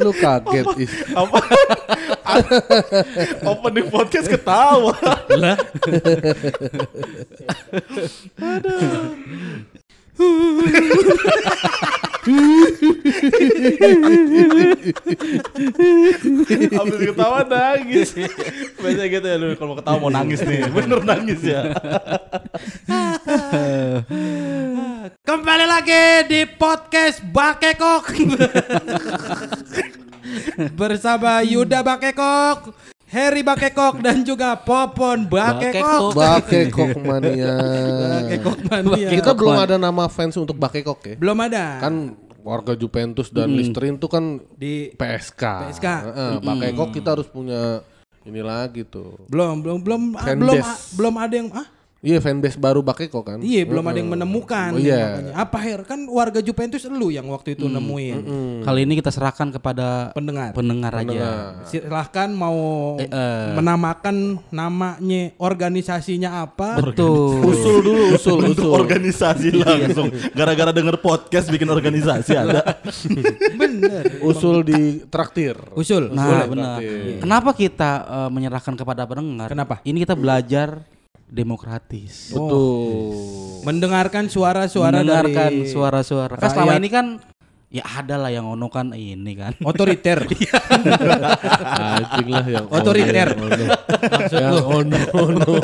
Lu kaget. Apa? Opening podcast ketawa. Lah. Habis ketawa nangis. Biasanya gitu ya lu kalau mau ketawa mau nangis nih. Bener nangis ya. Kembali lagi di podcast Bakekok. Bersama Yuda Bakekok, Harry Bakekok dan juga Popon Bakekok. Bakekok mania. Bakekok mania. Kita belum ada nama fans untuk Bakekok ya. Belum ada. Kan warga Juventus dan Listerin tuh kan di PSK. PSK. Heeh, Bakekok kita harus punya ini lagi tuh. belum belum belum ah, belum ah, belum ada yang ah Iya fanbase baru Bakekok kan. Iya belum ada yang menemukan. Oh, iya. makanya. Apa Her? Kan warga Juventus lu yang waktu itu nemuin Kali ini kita serahkan kepada pendengar. pendengar aja. Silahkan mau Eh, eh. menamakan namanya organisasinya apa? Betul. Usul dulu usul Untuk usul. organisasi langsung. Gara-gara denger podcast bikin organisasi ada. Bener. Usul di traktir. Usul. Nah, usul. benar. Kenapa kita eh, menyerahkan kepada pendengar? Kenapa? Ini kita belajar demokratis. Betul. Mendengarkan suara-suara Mendengarkan dari suara-suara. Kan selama ini kan ya ada lah yang ono kan ini kan. otoriter. Anjing lah yang Otoriter. Yang ono ono.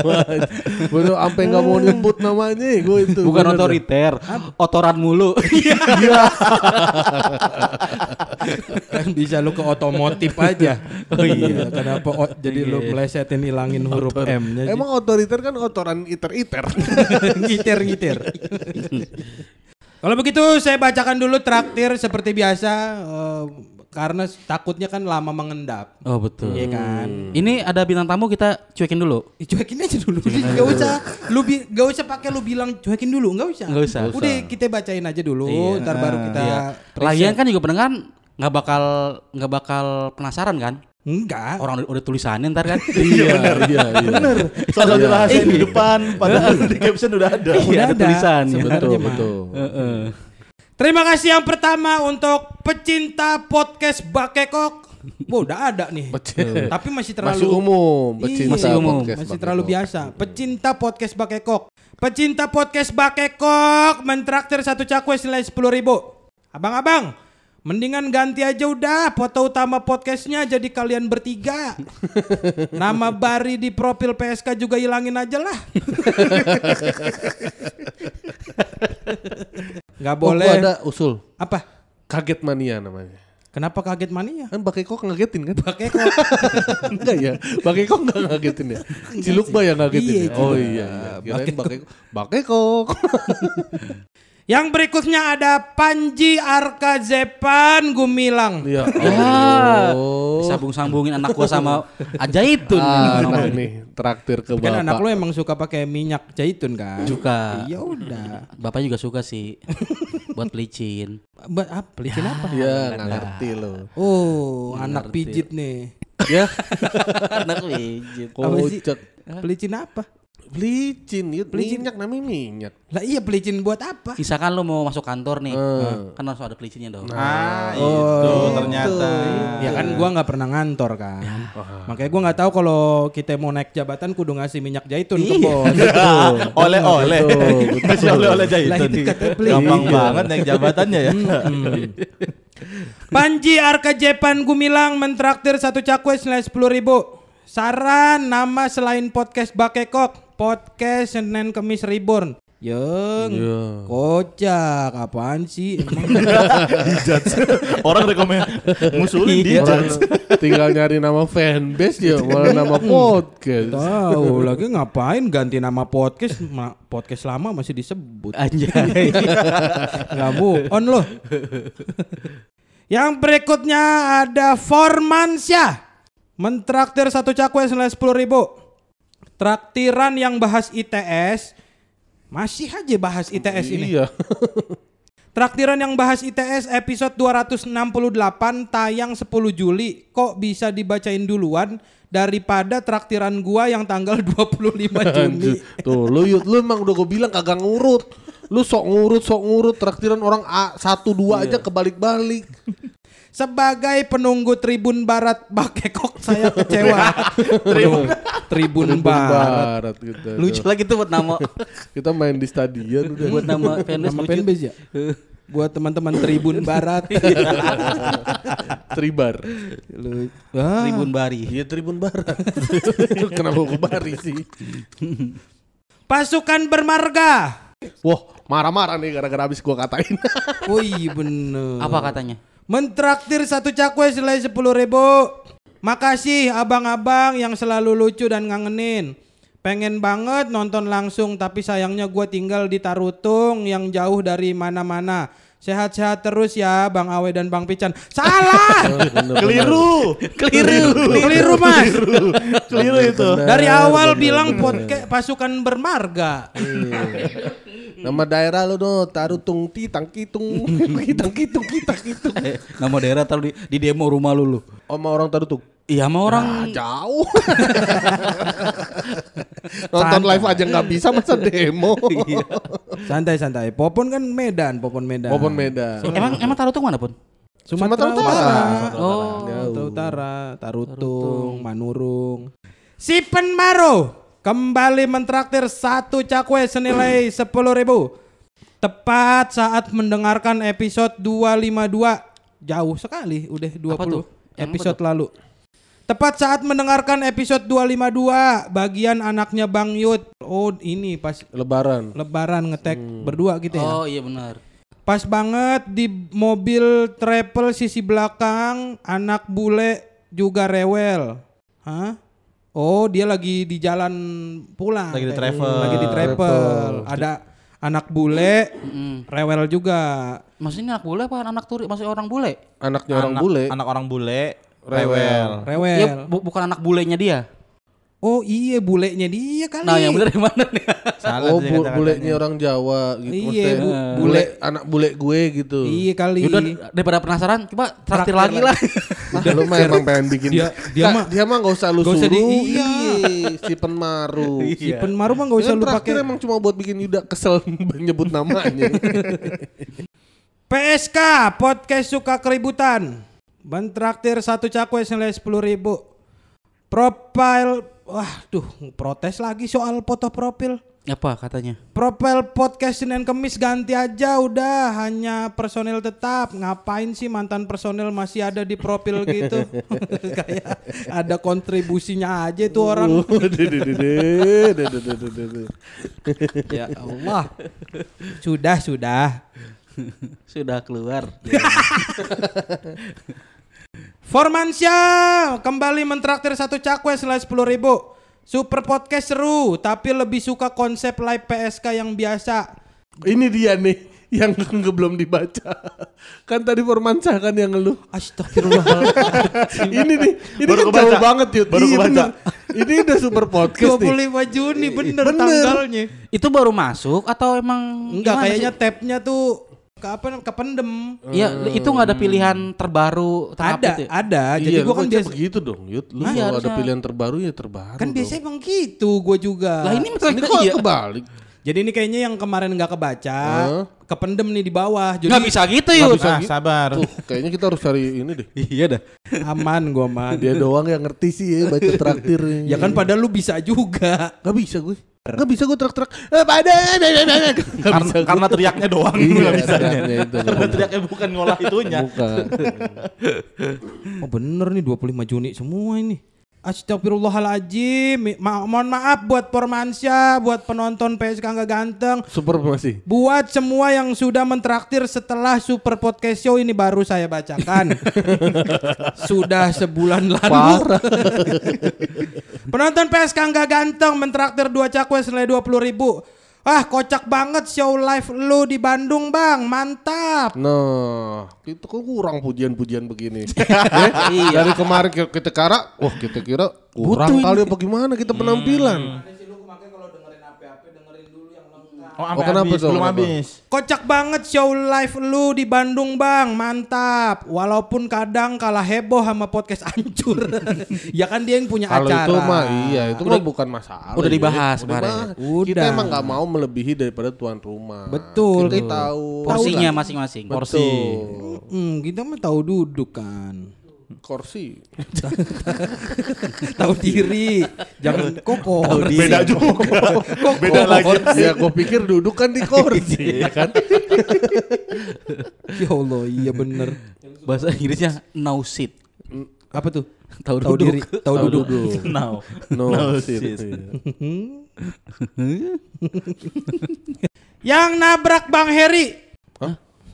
Bener sampai nggak mau nyebut namanya gue itu. Bukan otoriter, otoran mulu. kan bisa lu ke otomotif aja. Oh iya, kenapa o- jadi lu melesetin hilangin huruf M-nya? Emang otoriter kan otoran iter-iter. ngitir-ngitir. Kalau begitu saya bacakan dulu traktir seperti biasa eh, karena takutnya kan lama mengendap. Oh betul. Iya kan? Ini ada bintang tamu kita cuekin dulu. Ih, Cuekin aja dulu. Gak usah lu bi gak usah pakai lu bilang cuekin dulu, nggak usah. Nggak usah. Udah kita bacain aja dulu, Iya. ntar baru kita Iya. Lagian kan juga pendengar nggak bakal nggak bakal penasaran kan? enggak. Orang udah, udah tulisannya ntar kan? Iya benar. Iya iya. Bener. Soalnya dirahasain di depan. Padahal di caption udah ada. Udah Iya, ada ada tulisannya. sebenarnya Betul mah. betul. Heeh. Terima kasih yang pertama untuk pecinta podcast Bakekok. Wah, udah ada nih. Tapi masih terlalu Masih umum, Iya, pecinta Masih umum. podcast masih Bakekok. terlalu biasa. Pecinta podcast Bakekok. Pecinta podcast Bakekok mentraktir satu cakwe senilai sepuluh ribu. Abang-abang, mendingan ganti aja udah foto utama podcastnya jadi kalian bertiga. Nama Bari di profil PSK juga hilangin aja lah. Gak Oh, boleh. gua ada usul. Apa? Kaget mania namanya. Kenapa kaget mania? Kan Bakekok ngagetin kan? Bakekok. Enggak ya? Bakekok enggak ngagetin ya? Cilukba yang ngagetin Iya, ya? Oh Cilukba. iya. iya. Kirain Bakekok. Bakekok. Yang berikutnya ada Panji Arka Zepan Gumilang. Iya. Ya, Oh. sambung-sambungin anak gua sama Ajaitun. Ah, nah nih traktir ke Kan bapak. anak lo emang suka pakai minyak zaitun kan? Suka. Ya udah. Bapak juga suka sih buat pelicin. Ba- apa? Pelicin apa? Ya nggak ngerti lo. Oh, anak pijit nih. Ya. Anak pijit. Kocak. Pelicin apa? Pelicin, ya, Pelicin. minyak namanya minyak. Lah iya pelicin buat apa? Misalkan lu mau masuk kantor nih, Hmm. kan harus ada pelicinnya dong. Ah, Oh, itu itu. ternyata. Ya kan gua nggak pernah ngantor kan. Makanya gua nggak tahu kalau kita mau naik jabatan kudu ngasih minyak zaitun ke bos. Oleh-oleh. Masih oleh-oleh itu beli. Gampang Iya. banget naik jabatannya ya. Panji Arka Jepan Gumilang mentraktir satu cakwe senilai sepuluh ribu. Saran nama selain podcast Bakekok, podcast Senin Kemis Reborn. Yang Iya. kocak apaan sih? Emang. Orang rekomen ngusulin Orang dijudge. tinggal nyari nama fanbase ya, malah nama podcast. tahu lagi ngapain ganti nama podcast? Ma- podcast lama masih disebut. Anjay. Nggak move on loh. Yang berikutnya ada Formansyah. Mentraktir satu cakwe senilai sepuluh ribu. Traktiran yang bahas ITS masih aja bahas ITS ini. Iya. Traktiran yang bahas ITS episode 268 tayang 10 Juli. Kok bisa dibacain duluan daripada traktiran gua yang tanggal 25 Juni? Tuh, lu lu emang udah gue bilang kagak ngurut. Lu sok ngurut, sok ngurut traktiran orang A satu dua aja kebalik-balik. Sebagai penunggu Tribun Barat Bakekok saya kecewa. Tribun, Tribun Barat. Barat gitu. Lucu lagi tuh buat nama Kita main di stadion udah. buat nama fanbase Nama lucu. fanbase ya? Buat teman-teman Tribun Barat. Tribar. Lu- Ah, Tribun Bari. Iya Tribun Barat. Kenapa gue bari sih? Pasukan bermarga. Wah, marah-marah nih gara-gara habis gua katain. Oh iya bener. Apa katanya? Mentraktir satu cakwe selain sepuluh ribu. Makasih abang-abang yang selalu lucu dan ngangenin. Pengen banget nonton langsung tapi sayangnya gue tinggal di Tarutung yang jauh dari mana-mana. Sehat-sehat terus ya Bang Awe dan Bang Pican. Salah! Keliru. Keliru, keliru mas. Keliru itu. Dari awal bilang podcast pasukan bermarga. Nama daerah lu no, Tarutung Titang Kitung. Kitang Kitung Kitang Kitung. Eh, nama daerah taruh di, di demo rumah lu lu. Oma orang Tarutung. Iya sama orang Ah, jauh. Nonton live aja nggak bisa masa demo. Santai-santai. Popon kan Medan, Popon Medan. Popon Medan. Emang emang taruh tuh mana pun? Sumatera, Sumatera Utara. Utara. Oh. Sumatera Utara, Tarutung, Manurung. Si Penmaro kembali mentraktir satu cakwe senilai sepuluh ribu. Tepat saat mendengarkan episode 252. Jauh sekali, udah 20 Apa tuh? Yang episode lalu. Tepat saat mendengarkan episode 252 bagian anaknya Bang Yud. Oh, ini pas Lebaran. lebaran ngetek berdua gitu ya. Oh iya benar. Pas banget di mobil travel sisi belakang anak bule juga rewel. Hah? Oh, dia lagi di jalan pulang. Lagi di travel. Lagi di travel. Ada anak bule Mm-mm. rewel juga. Maksudnya anak bule apa anak turi? Maksudnya orang bule? Anaknya orang Anak- bule. Anak orang bule. Rewel. Rewel. Rewel. Iya, bu- bukan anak bulenya dia. Oh, iya bulenya dia kali. Nah, yang benar yang mana nih? Salah oh, dia bu bulenya orang Jawa gitu. Iya, bu- bule bule- anak bule gue gitu. Iya kali. Yaudah daripada penasaran, coba traktir Traktir lagi lah. Ah, lu mah emang pengen bikin Dia- dia mah- dia mah nggak usah lu nggak usah suruh. di- iya. si penmaru. si Penmaru mah gak usah lu traktir pakai. emang cuma buat bikin Yuda kesel nyebut namanya. PSK podcast suka keributan. Mentraktir satu cakwe senilai sepuluh ribu. Profile, wah tuh protes lagi soal foto profil. Apa katanya? Profil podcast Senin Kemis ganti aja udah hanya personil tetap. Ngapain sih mantan personil masih ada di profil gitu? Kayak ada kontribusinya aja tuh orang. ya Allah. Sudah, sudah. Sudah keluar. Formansyah kembali mentraktir satu cakwe selain sepuluh ribu. Super podcast seru, tapi lebih suka konsep live PSK yang biasa. Ini dia nih yang nggak belum dibaca. Kan tadi Formansyah kan yang lu. Astagfirullahaladzim. ini nih, ini Baru kan kebaca. jauh banget Yud. Baru Iya, kebaca. Ini udah super podcast nih. 25 Juni bener, Bener. tanggalnya. Itu baru masuk atau emang Enggak, kayaknya sih? tabnya tuh ke apa kependem. Iya, itu nggak ada pilihan terbaru Ada, ya? ada. Jadi iya, gua kan biasa begitu dong, Yud. Lu Iya, kalau ada pilihan terbaru ya terbaru. kan dong. biasanya emang gitu gua juga. Lah ini ini maksudnya kok iya. kebalik. Jadi ini kayaknya yang kemarin nggak kebaca, Hah? kependem nih di bawah. Jadi Nggak bisa gitu yuk. bisa Ah, gitu. sabar. Tuh, kayaknya kita harus cari ini deh. Iya dah. aman gua mah. Dia doang yang ngerti sih ya baca traktir. Ya kan padahal lu bisa juga. Gak bisa gue. Gak bisa gue trak-trak. Eh, pada. Karena, karena teriaknya doang Iya, nggak bisa. teriaknya itu. Karena teriaknya bukan ngolah itunya. Bukan. Oh bener nih 25 Juni semua ini. Astagfirullahaladzim. Ma- mohon maaf buat Pormansyah, buat penonton PSK nggak ganteng. Super masih. Buat semua yang sudah mentraktir setelah Super Podcast Show ini baru saya bacakan. sudah sebulan lalu. Penonton PSK nggak ganteng mentraktir dua cakwe senilai 20 ribu. Ah, kocak banget show live lu di Bandung, Bang. Mantap. Nah, itu kok kurang pujian-pujian begini. Eh, Dari kemarin ki- kita kira, wah kita kira kurang kali apa gimana kita penampilan. Oh, Oh, kenapa habis, tuh? belum habis. Kocak banget show live lu di Bandung, Bang. Mantap. Walaupun kadang kalah heboh sama podcast hancur. ya kan dia yang punya Kalau acara. itu mah iya, itu mah bukan masalah. udah ya. dibahas Udah kemarin. dibahas. Udah. Kita emang nggak mau melebihi daripada tuan rumah. Betul. Kita tahu. Porsinya masing-masing. Porsi. Betul. Hmm, kita mah tahu duduk kan. Kursi. tahu diri. Jangan koko. Beda juga. Beda lagi. ya gue pikir duduk kan di kursi, ya kan? ya Allah, iya bener. Bahasa Inggrisnya no sit. Apa tuh? Tahu duduk. diri, tahu duduk. Now. No, No sit. sit. Yang nabrak Bang Heri.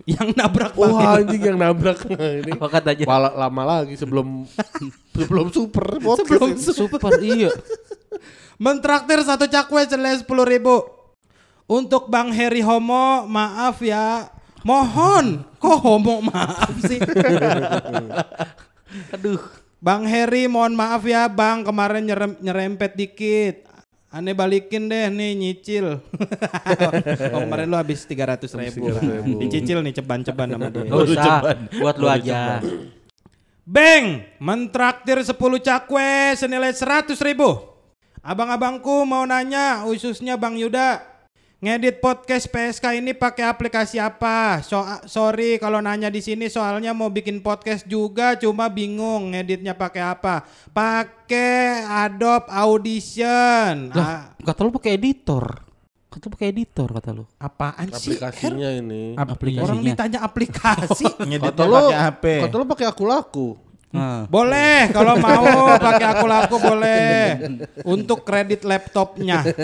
Yang nabrak Wah Heri. anjing yang nabrak ini. Apa katanya? Pala lama lagi sebelum sebelum super podcast Sebelum ini. Super iya. Mentraktir satu cakwe senilai sepuluh ribu. Untuk Bang Heri Homo, maaf ya. Mohon, kok homo maaf sih? Aduh. Bang Heri mohon maaf ya bang kemarin nyerem, nyerempet dikit. Aneh balikin deh nih nyicil. oh, kemarin lu habis 300 ribu. Dicicil nih ceban-ceban sama dia. Gak usah. Buat lu aja. Bang, mentraktir 10 cakwe senilai 100 ribu. Abang-abangku mau nanya khususnya Bang Yuda. Ngedit podcast PSK ini pakai aplikasi apa? So sorry kalau nanya di sini soalnya mau bikin podcast juga cuma bingung ngeditnya pakai apa. Pakai Adobe Audition. Ah, Lah, kata lu pakai editor. Kata lu pakai editor kata lu. apaan sih? Aplikasinya ini. Aplikasinya. Orang ditanya aplikasi. Kata lo, pakai HP. kata lo pakai aku laku. Nah. Boleh kalau mau pakai aku laku boleh untuk kredit laptopnya.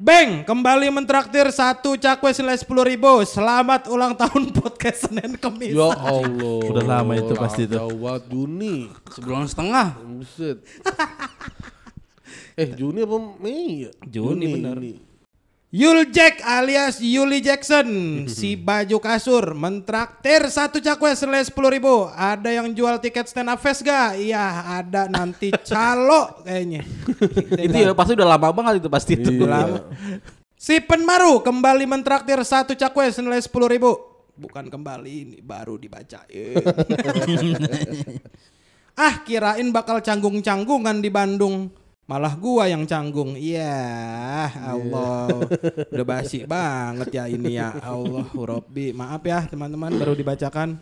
Bang, kembali mentraktir satu cakwe senilai sepuluh ribu. Selamat ulang tahun podcast Senin Kemis. Ya Allah. Udah lama itu pasti itu. Banget Juni. Sebulan setengah. Buset. eh Juni apa Mei ya? Juni, bener. ini. Yul Jack alias Yuli Jackson si baju kasur mentraktir satu cakwe senilai sepuluh ribu. Ada yang jual tiket stand up fest gak? Iya ada nanti calo kayaknya. itu ya pasti udah lama banget itu pasti itu. Iya. lama. Si Penmaru kembali mentraktir satu cakwe senilai sepuluh ribu. Bukan kembali ini baru dibacain. ah kirain bakal canggung-canggungan di Bandung. Malah gua yang canggung. Iya, Allah. Udah basi banget ya ini ya. Allah, Robbi. Maaf ya teman-teman baru dibacakan.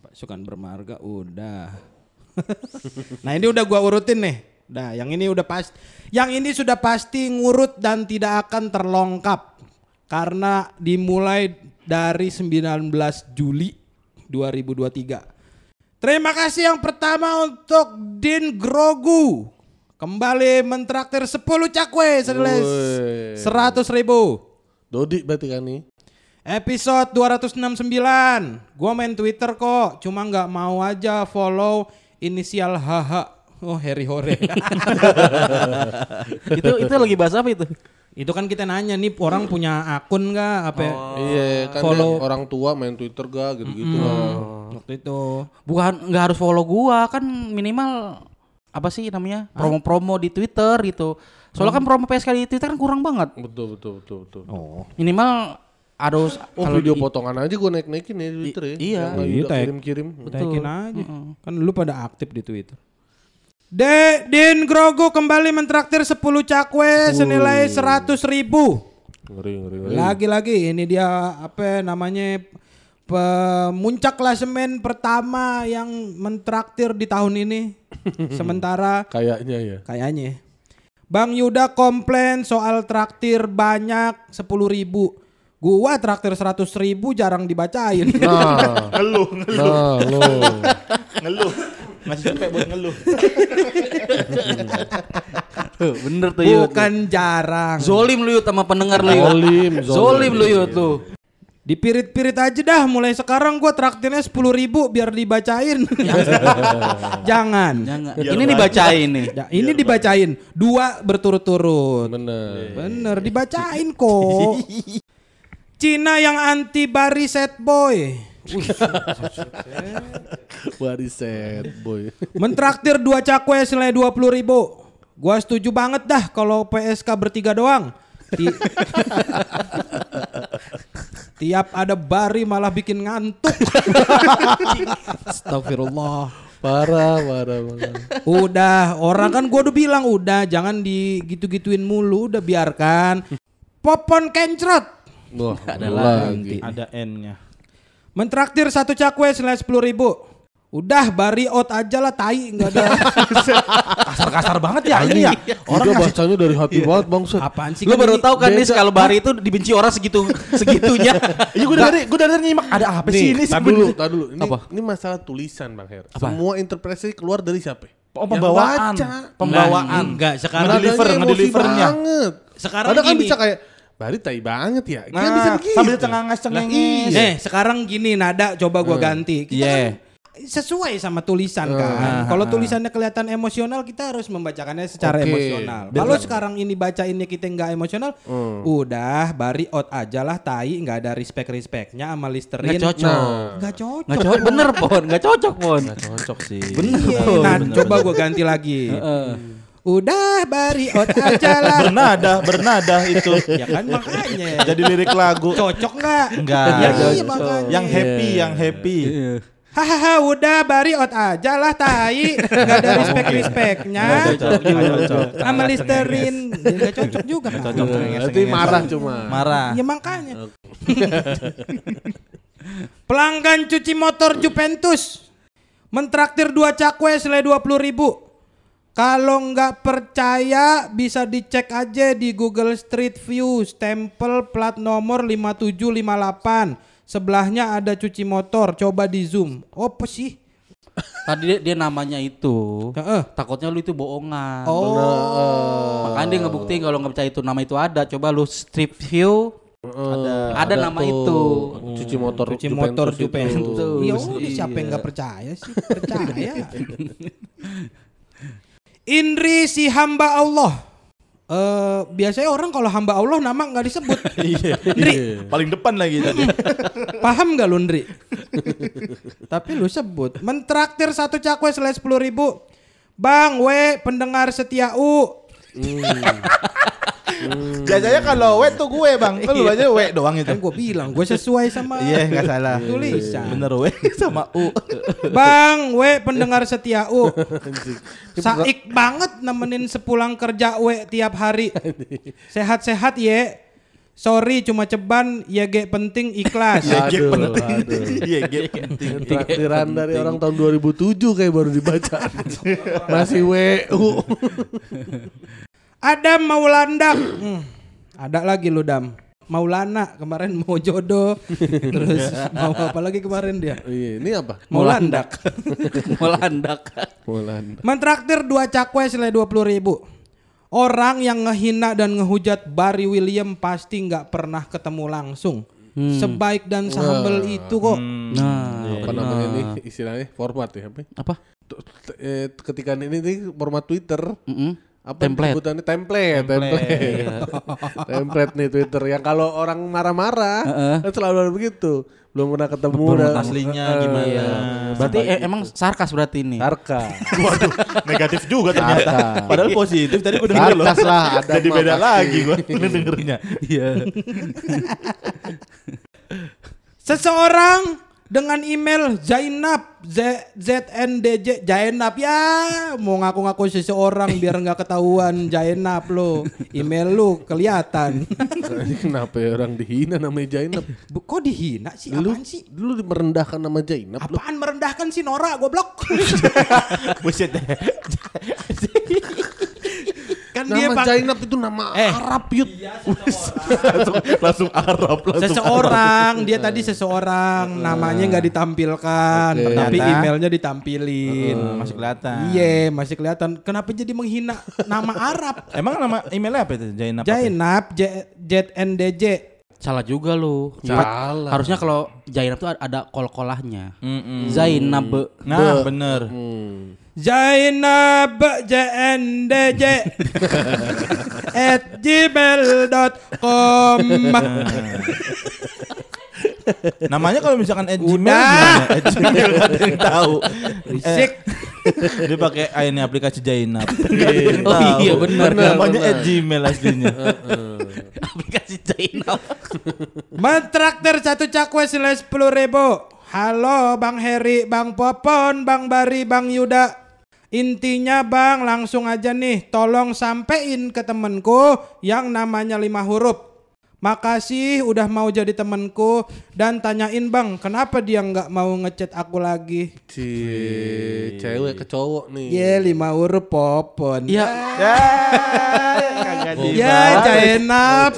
Pasukan bermarga udah. nah ini udah gua urutin nih. Nah yang ini udah pas. Yang ini sudah pasti ngurut dan tidak akan terlongkap. Karena dimulai dari 19 Juli 2023. Terima kasih yang pertama untuk Din Grogu. Kembali mentraktir 10 cakwe senilai Woi. 100 ribu. Dodi berarti kan nih. Episode 269. Gua main Twitter kok, cuma nggak mau aja follow inisial HH. Oh, Harry Hore. itu itu lagi bahas apa itu? itu kan kita nanya nih orang punya akun nggak apa ya? Iya kan Follow. orang tua main Twitter gak gitu-gitu lah. waktu itu. Bukan nggak harus follow gua kan minimal apa sih namanya promo-promo di Twitter gitu. Soalnya kan promo PSK di Twitter kan kurang banget. Betul betul betul betul. Oh. Minimal harus Oh kalau video di- potongan aja gue naik-naikin ya di Twitter ya. iya. Iya, kirim-kirim. Naikin aja. Kan lu pada aktif di Twitter. De Din Grogu kembali mentraktir 10 cakwe senilai 100 ribu. Ngeri ngeri ngeri. Lagi-lagi ini dia apa namanya pemuncak klasemen pertama yang mentraktir di tahun ini. Sementara Kayaknya ya. kayaknya Bang Yuda komplain soal traktir banyak 10 ribu. Gua traktir 100 ribu jarang dibacain. Nah, Ngeluh, ngeluh, nah lo. ngeluh. Ngasih cepet buat ngeluh. Tuh, bener tuh. Bukan jarang. Zolim lu Yud sama pendengar lu. Zolim, zolim. Zolim lu Yud tuh. Dipirit-pirit aja dah mulai sekarang gua traktirnya 10 ribu biar dibacain. Jangan. Jangan. Ini dibacain nih. Ya, ini dibacain dua berturut-turut. Bener. Bener dibacain kok. Cina yang anti bari set boy. Wariset boy. Mentraktir dua cakwe senilai 20 ribu. Gua setuju banget dah kalau PSK bertiga doang. Tiap ada bari malah bikin ngantuk. Astagfirullah. Parah, parah, parah. Udah, orang kan gua udah bilang udah jangan digitu-gituin mulu, udah biarkan. Popon kencrot. Wah, Ada lagi. Ada N-nya. Mentraktir satu cakwe senilai 10 ribu. Udah bari out aja lah tai nggak ada Kasar-kasar banget ya ini ya. Orang bacanya dari hati banget bang apaan sih Lu baru tahu kan nih kalau Bari itu dibenci orang segitu segitunya. Iya gue dari gue dari nyimak ada apa sih ini tar dulu, sebenarnya? tar dulu. Ini, Apa? ini masalah tulisan Bang Her. Semua interpretasi keluar dari siapa? Oh pembawaan. baca. Pembawaan. Enggak, sekarang emosi ngedelivernya. banget. Sekarang Padahal kan bisa kayak Bari tai banget ya. Kan Nah, bisa begitu. sambil cengangas-cengengis. Eh, sekarang gini nada coba gua ganti. Kita Iya. kan sesuai sama tulisan kan. Kalau tulisannya kelihatan emosional, kita harus membacakannya secara Oke. emosional. Kalau sekarang ini bacainnya kita nggak emosional, udah bari out aja lah tai, nggak ada respect respectnya sama Listerin. Nggak cocok. Nah. Nggak cocok. Nggak cocok bener pon, nggak cocok pon. Cocok sih. Bener Iya, pon. nah, coba gua ganti lagi. Udah bari out aja lah. Bernada, bernada itu. ya kan makanya. Jadi lirik lagu. Cocok nggak? Enggak. Ya, iya makanya. Yang happy, yang happy. Hahaha udah bari out aja lah tai. Gak ada respect-respectnya. Sama Listerin Gak cocok juga Cocok. Nanti marah cuma. Marah. Ya makanya. Pelanggan cuci motor Juventus. Mentraktir dua cakwe senilai 20 ribu. Kalau nggak percaya bisa dicek aja di Google Street View. Stempel plat nomor 5758 sebelahnya ada cuci motor coba di zoom oh apa sih Tadi dia, dia namanya itu. Heeh. Takutnya lu itu bohongan. oh Makanya dia ngebuktiin kalau nggak percaya itu nama itu ada. Coba lu strip view. Ada, Ada nama itu. Cuci motor cuci motor Juventus itu. Juventus. Ya udah Iya. siapa yang nggak percaya sih? Percaya. Indri si hamba Allah. Eh biasanya orang kalau hamba Allah nama nggak disebut. Iya. Ndri, Paling depan lagi tadi. paham nggak lu Ndri? Tapi lu sebut. Mentraktir satu cakwe selesai sepuluh ribu. Bang, we pendengar setia U. Biasanya kalau we tuh gue bang. Kan lu baca we doang itu. Kan gue bilang, gue sesuai sama Iya nggak salah. tulisan. Bener we sama U. Bang, we pendengar setia U. Saik banget nemenin sepulang kerja we tiap hari. Sehat-sehat ye. Sorry cuma ceban, ya ge penting ikhlas. Iya, G Aduh, penting. aduh. Iya, G penting. Traktiran dari orang tahun 2007 kayak baru dibaca. Masih WU. Adam Maulandak. Hmm, Ada lagi lu Dam. Maulana kemarin mau jodoh. Terus mau apa lagi kemarin dia? Iya, ini apa? Maulandak. Melandak. Mulan. Mentraktir dua cakwe senilai 20 ribu. Orang yang ngehina dan ngehujat Barry William pasti nggak pernah ketemu langsung. Sebaik dan sehumble itu kok. Nah, Apa namanya ini istilahnya format ya apa? apa? T- t- eh, ketika ini nih format Twitter Mm-mm. Apa Template. sebutannya template template template nih Twitter yang kalau orang marah-marah kan selalu ada begitu belum pernah ketemu Format dan- aslinya Eh, gimana? Berarti e- emang sarkas berarti ini. Tarka Waduh, negatif juga ternyata. Sarkas. Padahal positif tadi gue denger loh. Sarkas lah, ada Jadi beda pasti. lagi gue dengernya. Iya. Seseorang dengan email Zainab Z ZNDJ Zainab ya mau ngaku-ngaku seseorang biar nggak ketahuan Zainab lo. Email lu kelihatan. Kenapa ya orang dihina namanya Jainab Bu, kok dihina sih? Dulu apaan sih? dulu merendahkan nama Jainab lu? Apaan merendahkan si Nora? Goblok. Buset. dia nama pak Jainab itu nama Eh. Arab yut langsung langsung Arab langsung. seseorang dia tadi seseorang namanya nggak ditampilkan Oke. tapi Ternyata. emailnya ditampilin Masih kelihatan. iya masih kelihatan kenapa jadi menghina nama Arab Emang nama emailnya apa itu? Jainab. apa? Jainab J- ZNDJ Salah juga lu. Salah. Harusnya kalau Zainab tuh ada kol-kolahnya. Mm-mm. Zainab. Nah, bener. Hmm. Zainab JNDJ at gmail.com Namanya kalau misalkan at Gmail Udah. gimana? At Gmail nggak ada yang tahu. Risik. Eh, dia pakai ini aplikasi Jainab. Oh iya, bener. Namanya at Gmail aslinya. Aplikasi Zainab. Mentraktir satu cakwe senilai sepuluh ribu. Halo Bang Heri, Bang Popon, Bang Bari, Bang Yuda. Intinya Bang langsung aja nih tolong sampein ke temenku yang namanya lima huruf. Makasih udah mau jadi temenku dan tanyain Bang kenapa dia nggak mau ngechat aku lagi. Si cewek ke cowok nih. Ye lima huruf Popon. Iya. Ya, Ya. Jainab.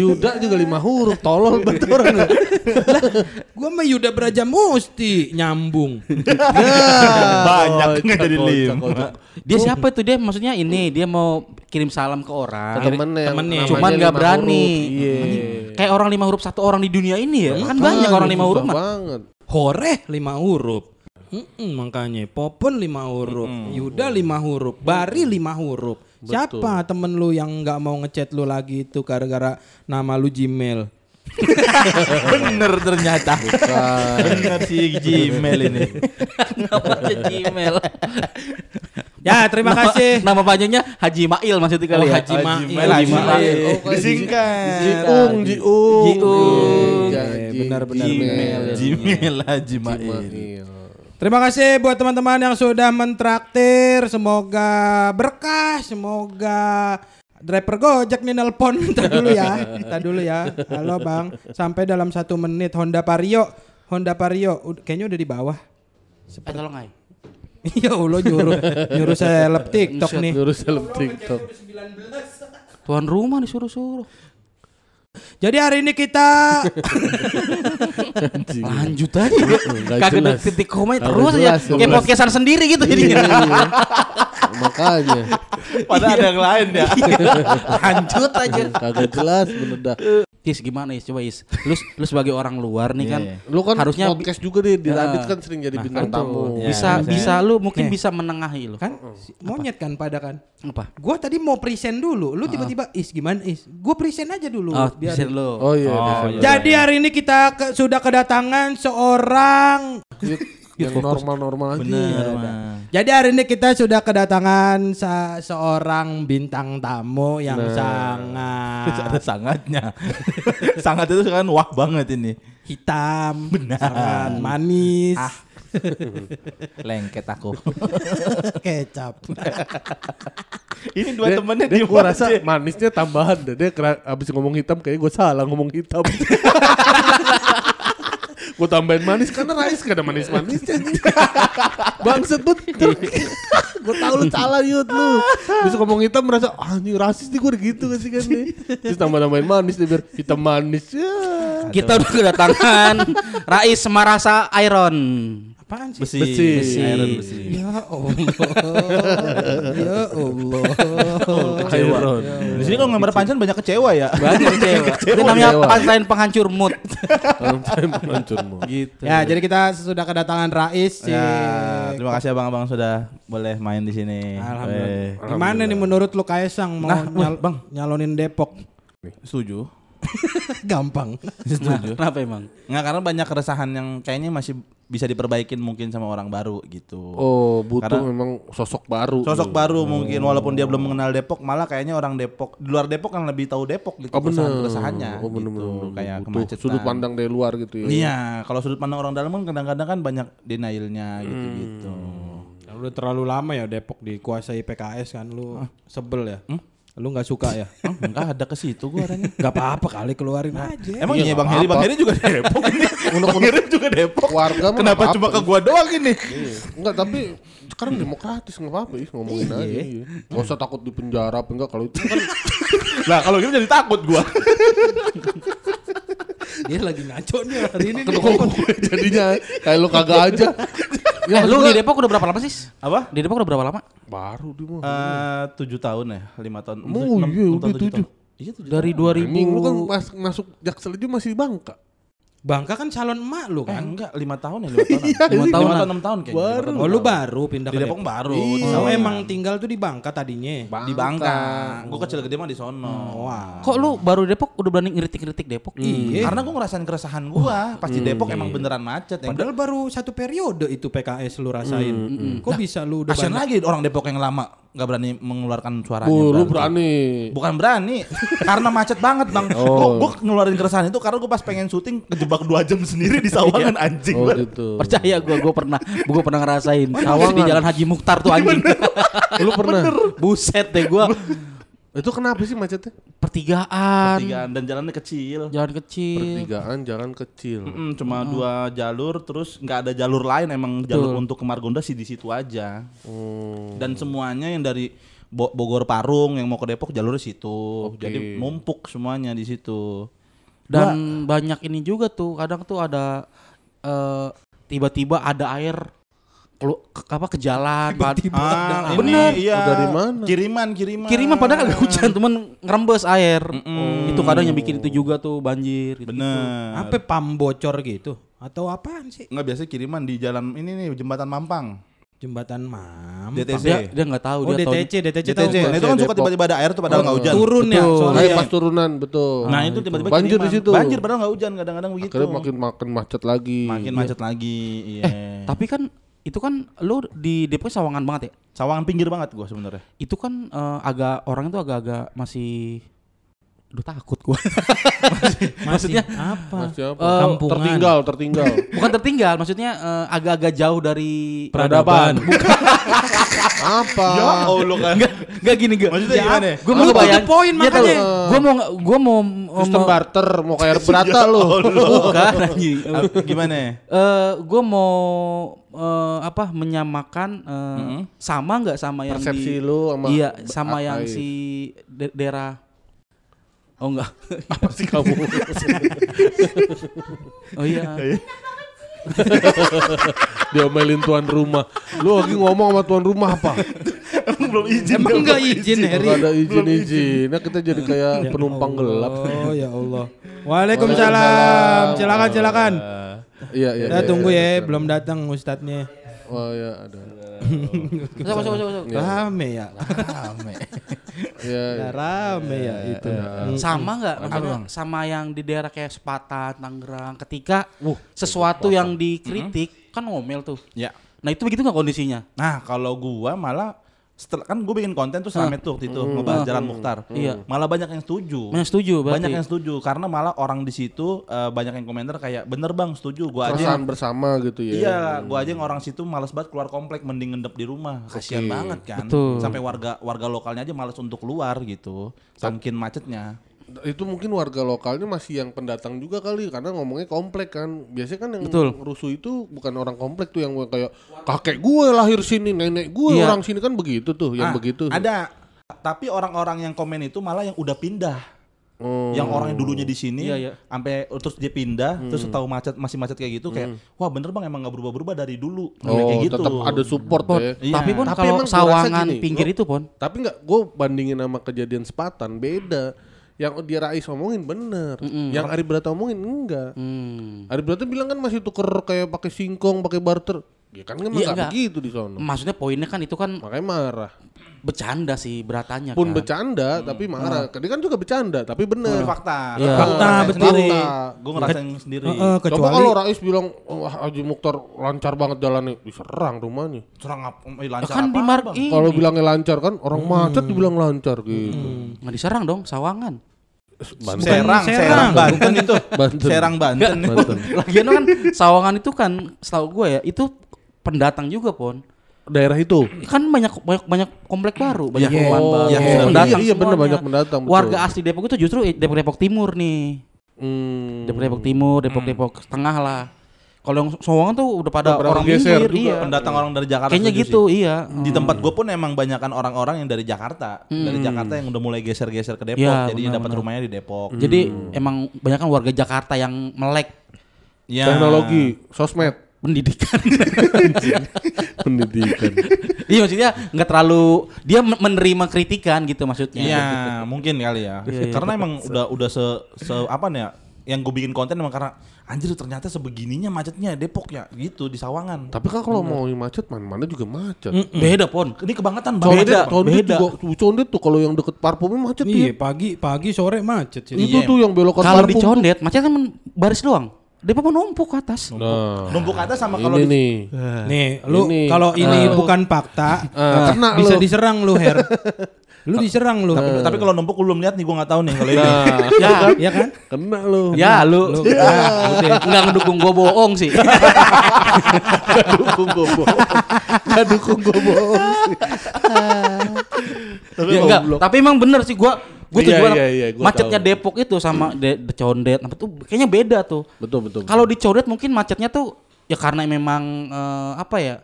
Yuda juga lima huruf, tolol betul orang. Gua mah Yuda Braja Musti nyambung. Banyak nggak jadi lima. Dia siapa tuh dia? Maksudnya ini dia mau kirim salam ke orang. Ke temennya yang temennya. Cuman nggak berani. huruf. Iya. Kayak orang lima huruf satu orang di dunia ini ya. Kan banyak orang lima huruf banget. Horeh lima huruf. Mm-mm, makanya Popon lima huruf, Yuda lima huruf, Bari lima huruf. Siapa temen lu yang nggak mau ngechat lu lagi itu gara-gara nama lu Gmail? Bener ternyata. Bener si Gmail ini. Namanya Gmail. Ya terima kasih. Nama panjangnya Haji Mail maksudnya kali Oh, ya. Haji Mail. Mail, Haji Mail. Oh, Disingkat. Jiung, Jiung. Jiung. Ji- benar-benar. Gmail. Gmail Haji Mail. Terima kasih buat teman-teman yang sudah mentraktir. Semoga berkah, semoga driver Gojek nih nelpon. Ntar dulu ya, ntar dulu ya. Halo bang, sampai dalam satu menit Honda Vario, Honda Vario, kayaknya udah di bawah. Eh tolong ay. Ya Allah nyuruh nyuruh seleb TikTok nih. Nyuruh seleb TikTok. Tuan rumah disuruh-suruh. Jadi hari ini kita Lanjut aja. Kagak ada titik koma Kagak terus aja. jelas, Kayak podcastan sendiri gitu jadinya. Iya. Makanya Padahal ada yang lain ya. Lanjut aja. kagak jelas bener dah. Is gimana Is? Coba Is. Lu lu sebagai orang luar nih kan. Iya. Lu kan Harusnya podcast juga deh di. Radit kan sering jadi bintang tamu. Ya, bisa bisa lu mungkin bisa menengahi lu. kan monyet kan pada kan. Apa? Gua tadi mau present dulu, lu tiba-tiba is gimana is? Gua present aja dulu. Oh, biar- lu. Oh iya, Oh, iya. Jadi hari ini kita ke- sudah kedatangan seorang Yang normal-normal aja. Bener, Mas. Jadi hari ini kita sudah kedatangan sa- seorang bintang tamu yang Terus sangat ada sangatnya. Sangat itu kan wah banget ini. hitam, Benar. sangat manis, Ah. Lengket aku. kecap. ini dua Dia, temennya dia di gua rasa manisnya tambahan deh. Dia kera, abis ngomong hitam kayak gue salah ngomong hitam. Gue tambahin manis karena Rais gak ada manis-manisnya. Bangsat betul. gue tahu lu salah yud lu. Bisa ngomong hitam merasa ah ini rasis nih gue gitu kan sih kan nih. Terus tambah-tambahin manis deh biar hitam manis ya. Kita udah kedatangan Rais Semarasa Iron. Apaan sih? besi. Besi. besi. Iron besi. Ya Allah. ya Allah. Kecewa. Di sini kalau ngambar pancan banyak kecewa ya. Banyak kecewa. Itu namanya punchline penghancur mood. Hancurmu. gitu. Ya, jadi kita sudah kedatangan Rais si Ya, terima kasih abang-abang sudah boleh main di sini. Alhamdulillah. Eh, Gimana nih menurut lu Kaisang mau Nah, nyal- bang nyalonin Depok? setuju. Gampang. Setuju. Kenapa emang? Nggak karena banyak keresahan yang kayaknya masih bisa diperbaikin mungkin sama orang baru gitu. Oh butuh Karena- memang sosok baru. Sosok baru mungkin walaupun dia belum mengenal Depok malah kayaknya orang Depok di luar Depok yang lebih tahu Depok gitu Oh bener. keresahannya Oh bener, gitu. bener, bener. kayak Butuh kemacetan. Sudut pandang dari luar gitu ya. Iya, kalau sudut pandang orang dalam kan kadang-kadang kan banyak denialnya gitu-gitu. Lu terlalu lama ya Depok dikuasai PKS kan lu sebel ya? Lu nggak suka ya? Enggak ada ke situ gua orangnya. Gak apa-apa kali keluarin aja. Emang iya, Iya, Bang Heri, Bang. Heri juga Depok ini. Bang Heri juga Depok. Warga mah Kenapa cuma ke gua doang ini? Iya. Enggak tapi sekarang demokratis nggak apa-apa ya ngomongin aja. Iya. Gak usah takut di penjara apa enggak kalau itu kan Lah kalau gitu jadi takut gua. Dia lagi ngaco nih hari ini. kok gue jadinya kayak lu kagak aja. Eh, lu di Depok udah berapa lama sih? Apa? Di Depok udah berapa lama? baru dia mah. Eh, tujuh tahun ya, lima tahun. Oh iya udah tahun, tujuh tujuh. tahun. Iya tujuh Dari tahun. 2000 Anjing lu kan pas masuk Jaksel aja masih di Bangka. Bangka kan calon emak lu Eh, kan. enggak, lima tahun ya, lima tahun. Lima tahun, enam tahun kayaknya. Baru. Oh lu baru pindah Di ke Depok baru. Iya. Oh Iya. emang tinggal tuh di Bangka tadinya. di Bangka. Gue kecil gede mah di sono. Wah. Kok lu baru Depok udah berani ngeritik-ngeritik Depok? Iya. Karena gue ngerasain keresahan gua pas di Depok emang beneran macet. Yang Padahal baru satu periode itu PKS lu rasain. Kok bisa lu udah Kasian lagi orang Depok yang lama nggak berani mengeluarkan suaranya. Lu berarti. berani. Bukan berani, karena macet banget bang. Oh. Gue ngeluarin keresahan itu karena gue pas pengen syuting kejebak dua jam sendiri di sawangan anjing. Oh gitu. Percaya gua gua pernah gua pernah ngerasain sawang di Jalan Haji Mukhtar tuh anjing. Lu pernah? Buset deh gua Itu kenapa sih macetnya? pertigaan, Pertigaan dan jalannya kecil. jalan kecil. Pertigaan jalan kecil. Mm, cuma dua jalur terus nggak ada jalur lain emang jalur untuk ke Margonda sih di situ aja. Hmm. Dan semuanya yang dari Bo- Bogor Parung yang mau ke Depok jalurnya situ. Jadi numpuk semuanya di situ. Dan banyak ini juga tuh, kadang tuh ada eh, tiba-tiba ada air apa ke jalan. pad- Ah, ini, Bener. Iya. Dari mana? Kiriman, kiriman. Kiriman padahal agak hujan, temen ngerembes air. Itu kadang yang bikin itu juga tuh banjir. Gitu. Bener. Apa pam bocor gitu? Atau apaan sih? Nggak biasa kiriman di jalan ini nih jembatan Mampang. Jembatan Mam. DTC. Dia dia nggak tahu Oh dia tahu DTC, DTC tahu DTC. gua. Nah, itu kan suka tiba-tiba ada air tuh padahal nggak hujan. Turun ya soalnya. Ya. pas turunan, betul. Nah, itu tiba-tiba banjir di situ. Banjir padahal nggak hujan kadang-kadang begitu. Akhirnya makin makin macet lagi. makin macet lagi. Iya. Tapi kan itu kan lu di Depok sawangan banget ya. Sawangan pinggir banget gua sebenarnya. Itu kan eh, agak orang itu agak-agak masih Aduh takut gua. Maksudnya apa? Masih apa? Kampungan. tertinggal, tertinggal. Bukan tertinggal, maksudnya eh, agak-agak jauh dari Peradaban. apa? Ya Allah kan. Enggak, enggak gini gue. Maksudnya gimana? Gue Lu mau bayang. poin makanya. Gue mau gue mau Sistem mau barter, mau kayak berata lu. bukan anjing. Gimana? Eh, gue mau eh, apa menyamakan eh, sama nggak sama yang Persepsi di lu sama iya sama yang si de- daerah oh enggak apa sih kamu? oh iya Diomelin tuan rumah. Lu lagi ngomong sama tuan rumah apa? Belum izin. Emang enggak izin Heri? Gak ada izin-izin. Nah kita jadi kayak penumpang gelap. Oh ya Allah. Waalaikumsalam. Silakan silakan. Iya, iya. Kita iya, tunggu iya. ya, belum datang ustadznya. Oh iya, ada. Masuk, masuk, masuk, masuk. Rame ya. Rame. Iya, iya. Ya, rame ya itu. sama nggak maksudnya sama yang di daerah kayak Sepatan Tangerang ketika sesuatu yang dikritik kan ngomel tuh Ya. nah itu begitu nggak kondisinya Nah, kalau gua malah setelah kan gue bikin konten tuh rame tuh waktu itu ngebahas Jalan Mukhtar. Iya. Malah banyak yang setuju. Banyak setuju berarti. Banyak yang setuju karena malah orang di situ eh, banyak yang komentar kayak bener bang setuju gua aja Perasaan bersama gitu ya. Iya, gua aja yang orang situ males banget keluar komplek mending ngendep di rumah. Kasihan banget kan. Betul. Sampai warga warga lokalnya aja males untuk keluar gitu. Saking macetnya. Itu mungkin warga lokalnya masih yang pendatang juga kali karena ngomongnya komplek kan. Biasanya kan yang Betul. rusuh itu bukan orang komplek tuh yang kayak kakek gue lahir sini, nenek gue Iya. orang sini kan begitu tuh, yang Ah, begitu. Ada. Tapi orang-orang yang komen itu malah yang udah pindah. Oh. Yang orang yang dulunya di sini Iya, iya. sampai terus dia pindah, terus Hmm. tahu macet masih macet kayak gitu kayak wah bener Bang emang nggak berubah-berubah dari dulu. Oh, kayak gitu. tetap ada support Pon, ya. Iya. tapi pun Tapi kalau sawangan gini, pinggir gua- itu pon Tapi nggak, gue bandingin sama kejadian sepatan beda. Yang dia Rais omongin bener, yang Ari Brata omongin enggak. hmm. Ari Brata bilang kan masih tuker kayak pakai singkong, pakai barter. Ya kan emang nggak enggak. begitu di sono. maksudnya poinnya kan itu kan Makanya marah. Bercanda sih beratanya Pun kan. bercanda tapi marah. Dia kan juga bercanda tapi bener. Itu fakta. Gua Fakta, betul. Gue ngerasain sendiri. Heeh, Coba kecuali kalau Rais bilang, wah Haji Mukhtar lancar banget jalannya, diserang rumahnya. Serang ap- eh, lancar kan Bang? ini Kalau bilangnya lancar kan, orang macet dibilang lancar gitu. nggak diserang dong sawangan Banten. Serang, Serang. Serang, Banten itu. Banten. Serang Banten. Banten. lagian kan sawangan itu kan setahu gue ya itu pendatang juga pon Daerah itu. kan banyak banyak banyak komplek baru banyak Iya. perumahan Oh, baru iya, Itu iya, pendatang iya, bener, semuanya. banyak pendatang, betul. warga asli Depok itu justru Depok Depok Timur nih Hmm. Depok Depok Timur Depok Depok Tengah lah kalau yang Sawangan tuh udah pada Udah orang geser pinggir juga. iya Pendatang orang dari Jakarta. kayaknya gitu sih. iya Di tempat gue pun emang banyakan orang-orang yang dari Jakarta. Dari Jakarta yang udah mulai geser-geser ke Depok. Iya, jadi benar, dapat benar. rumahnya di Depok. jadi emang banyak kan warga Jakarta yang melek Ya. Teknologi, sosmed, pendidikan. Pendidikan. iya maksudnya nggak terlalu dia men- menerima kritikan gitu maksudnya. Iya, mungkin kali ya. Iya, iya. Karena emang udah udah se, se apa nih ya? Yang gue bikin konten emang karena anjir ternyata sebegininya macetnya Depok ya gitu di Sawangan. Tapi kan kalau mau yang macet mana-mana juga macet. Beda pon. Ini kebangetan banget. condet beda. juga, condet tuh kalau yang deket parfumnya macet Iya, ya. pagi pagi sore macet sih. Itu Iya. tuh yang belokan Kalau di parfum. condet macetnya kan baris doang. Depok menumpuk ke atas. Nah, Numpuk atas sama kalau ini di- nih. Nih, lu kalau ini Ah. bukan fakta, Ah, kena bisa lu. diserang lu, Her. Lu diserang lu. Tapi, tapi kalau numpuk gue belum lihat nih gue nggak tahu nih kalau ini. Nah, Ya, Iya kan? kena lu. ya lu, Lu ya, udah. nggak ngedukung gue bohong sih. Dukung gue bohong. Gak dukung gue bohong sih. Tapi ya, enggak, tapi emang bener sih gua gua tuh Iya, iya, iya, macetnya tahu. Depok itu sama de, de Condet apa tuh kayaknya beda tuh. Betul, betul. Kalau di Condet mungkin macetnya tuh ya karena memang eh, apa ya?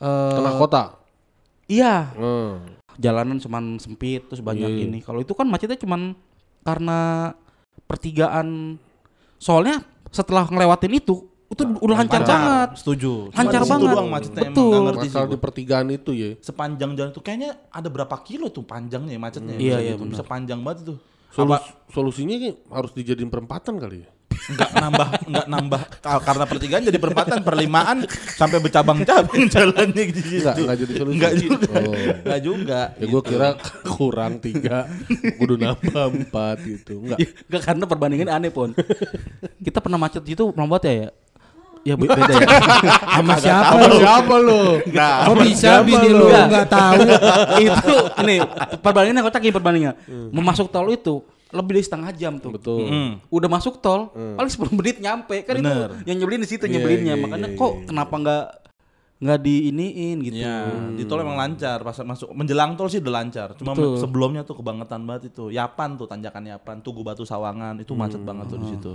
eh, tengah kota. Iya, Hmm. jalanan cuman sempit terus banyak Iya. ini. Kalau itu kan macetnya cuman karena pertigaan. Soalnya setelah ngelewatin itu itu udah lancar banget. Setuju. Lancar banget. doang macetnya emang Betul. nggak ngerti sih Masalah gua. di pertigaan itu ya. Sepanjang jalan itu kayaknya ada berapa kilo tuh panjangnya ya macetnya. Iya, Bisa iya, gitu. Bisa panjang banget tuh. Solus, solusinya ini harus dijadiin perempatan kali ya. Enggak nambah enggak nambah ka- karena pertigaan jadi perempatan perlimaan sampai bercabang-cabang jalannya di situ. Enggak, enggak jadi solusi. Enggak juga. Oh. Enggak juga. Ya gue kira kurang tiga, kudu nambah empat gitu. Enggak. Enggak karena perbandingan aneh pon. Kita pernah macet itu melambat ya ya. Ya be- beda ya. Sama siapa Apa lu? siapa lu? Nah, Kok bisa bini lu Enggak. tahu? itu ini perbandingannya kocak ini perbandingannya. Mau masuk tol itu lebih dari setengah jam tuh. Betul. Mm. Udah masuk tol, paling 10 menit nyampe. Kan Bener. itu yang nyebelin di situ Iya, nyebelinnya. iya, Makanya iya, kok iya. kenapa nggak nggak diiniin gitu. Iya, di tol emang lancar pas masuk menjelang tol sih udah lancar. Cuma Betul. sebelumnya tuh kebangetan banget itu. Yapan tuh tanjakan Yapan, Tugu Batu Sawangan itu macet banget tuh di situ.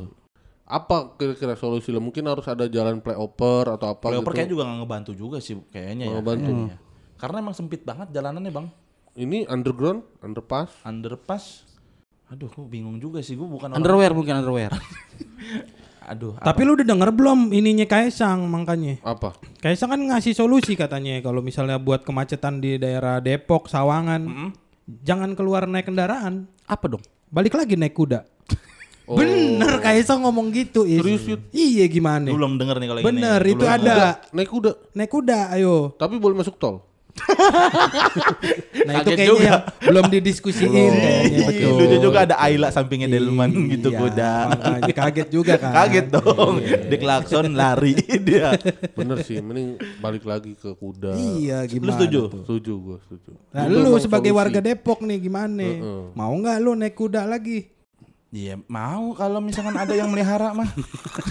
Apa kira-kira solusi lo? Mungkin harus ada jalan playover atau apa Flyover gitu. kayaknya juga nggak ngebantu juga sih kayaknya ya. Ngebantu. kayaknya. Karena emang sempit banget jalanannya, Bang. Ini underground, underpass. Underpass. Aduh, gue bingung juga sih. Gue bukan orang. Underwear mungkin underwear. Aduh, Tapi lu udah denger belum ininya Kaisang makanya? Apa? Kaisang kan ngasih solusi katanya kalau misalnya buat kemacetan di daerah Depok, Sawangan, jangan keluar naik kendaraan, Apa dong? balik lagi naik kuda. Oh. Bener Kaisang ngomong gitu. Is. Serius, Yud? Iya gimana? Belum denger nih kalau ini. Bener itu ada. Naik kuda. Naik kuda, ayo. Tapi boleh masuk tol. Nah itu kayaknya juga. belum didiskusiin kayaknya betul. Lucu juga ada Ayla sampingnya Delman gitu Iya, kuda. makanya kaget juga kan. Kaget dong. Di klakson lari dia. Bener sih, mending balik lagi ke kuda. Iya Lu gimana? setuju? tuh? Setuju gue, setuju. Nah Itu lu sebagai solusi. warga Depok nih gimana? Mau nggak lu naik kuda lagi? Iya mau kalau misalkan ada yang melihara mah.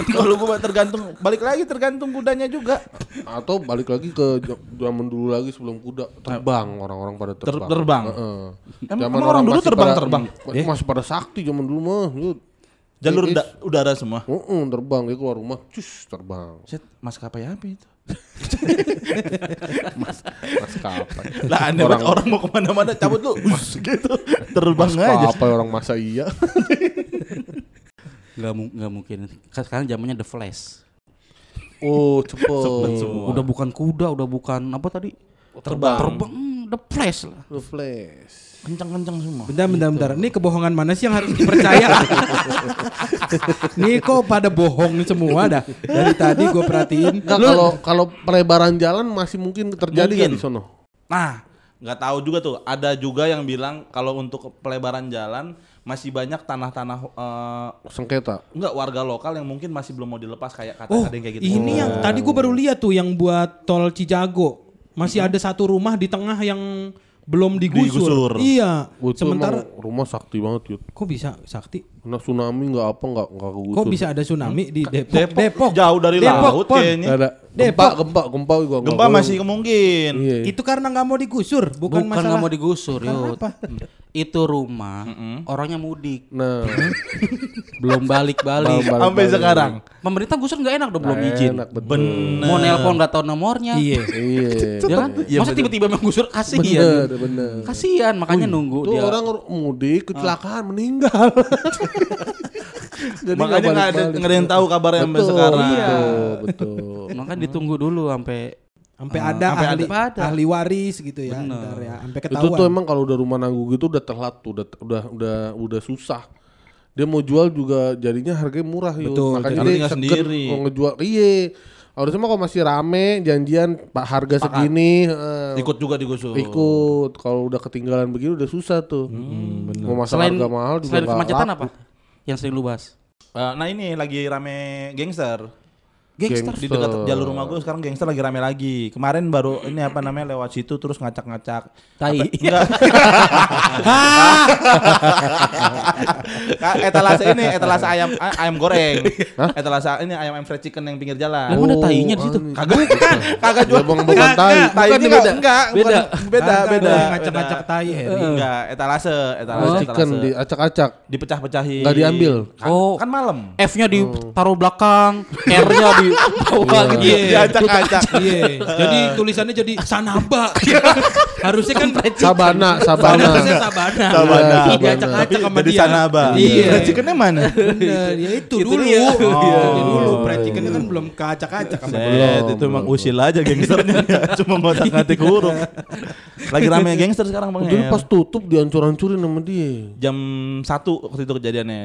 kalau gua tergantung balik lagi tergantung kudanya juga. Atau balik lagi ke zaman dulu lagi sebelum kuda terbang orang-orang pada Ter- terbang. terbang? Heeh. Emang- Zaman emang orang dulu masih terbang- pada- terbang? m- Masih pada sakti zaman dulu mah. Jalur uda- udara semua. Heeh, terbang dia keluar rumah, cus terbang. Set maskapai apa itu? Maskapai. Lah aneh banget orang mau ke mana-mana cabut lu us, gitu terbang aja. Maskapai orang masa iya. Nggak mu- nggak mungkin. Sekarang zamannya The Flash. Oh, cepet. Udah bukan kuda, udah bukan apa tadi? Terbang. Terbang The Flash lah. The Flash. Kencang-kencang semua. Bentar, bentar, bentar. Ini kebohongan mana sih yang harus dipercaya? Nih kok pada bohong semua dah. Dari tadi gue perhatiin. Kalau kalau pelebaran jalan masih mungkin terjadi Mungkin. di sono? Nah, nggak tahu juga tuh. Ada juga yang bilang kalau untuk pelebaran jalan masih banyak tanah-tanah eh, Sengketa. enggak warga lokal yang mungkin masih belum mau dilepas kayak kata Oh, ada yang kayak gitu. ini yang tadi gue baru lihat tuh yang buat tol Cijago. Masih ada satu rumah di tengah yang belum digusur. Digusur. Iya. Gua Sementara rumah sakti banget yud. kok bisa sakti? Kena tsunami nggak apa nggak nggak kegusur. Kok bisa ada tsunami di Depok? Depok, jauh dari Depok, laut Pon. kayaknya. Ada. Gempa, Depok. gempa, gempa juga. Gempa masih kemungkin. Iya. Itu karena nggak mau digusur, bukan, Bukan masalah. nggak mau digusur, Yud. apa? Itu rumah orangnya mudik, Nah, belum balik-balik. Balik- Sampai sekarang. Pemerintah gusur nggak enak dong belum nggak izin. enak betul. Bener. Mau nelpon nggak tahu nomornya. Iya. Iya. Ya kan? Iya, Masa bener. tiba-tiba menggusur kasihan. Bener, bener. Kasihan makanya nunggu Tuh dia. orang mudik kecelakaan meninggal. Jadi Makanya nggak ada balik-balik. nggak ada yang tahu kabarnya sampai Betul, sekarang. Iya. Betul, betul. Makanya ditunggu dulu sampai Sampai Ah, ada sampai ahli, ada. Ahli waris gitu ya. Bener. ya. Sampai Itu ketahuan. tuh emang kalau udah rumah nanggung gitu udah telat tuh, udah udah udah udah susah. Dia mau jual juga jadinya harganya murah yuk. Betul, Makanya jadi dia tinggal sendiri. Kalau ngejual iya. Harusnya mah kalau masih rame janjian pak harga segini eh, Ikut juga digusur. ikut. Kalau udah ketinggalan begini udah susah tuh. Mau masalah selain harga mahal juga selain kemacetan laku. apa? Yang sering lu bahas? Eh, nah ini lagi rame gangster. Gangster. Di dekat jalur rumah gue sekarang gangster lagi rame lagi. Kemarin baru ini apa namanya lewat situ terus ngacak-ngacak. Tai. Enggak. Kak, etalase ini etalase ayam ayam goreng. Etalase ini ayam ayam fried chicken yang pinggir jalan. Emang ada tainya di situ? aneh. Kagak bukan, kagak jual. Emang bukan tai. Tai Bukan ini beda. enggak, Beda. bukan, beda, beda. ngacak-ngacak tai Heri. Enggak, etalase, etalase, Chicken etalase. diacak-acak. dipecah-pecahin. Nggak diambil? Kan, Oh. kan malam. F-nya ditaruh belakang, R-nya di bawah gitu. Iya. Diacak-acak. Iya. Jadi tulisannya jadi Sanaba. Harusnya kan Sabana, sabana. Harusnya Sabana. Sabana. Iya, Diacak-acak sama Jadi dia. Sanaba. Iya. Mana? Bener, ya itu dulu. dia. Itu Oh. dulu chicken kan belum keacak-acak sama dia. Set, itu emang usil aja gangsternya. Cuma ngotak ngatik huruf. Lagi rame gangster sekarang Bang. Jadi Her. pas tutup dihancur-hancurin sama dia. jam satu waktu itu kejadiannya.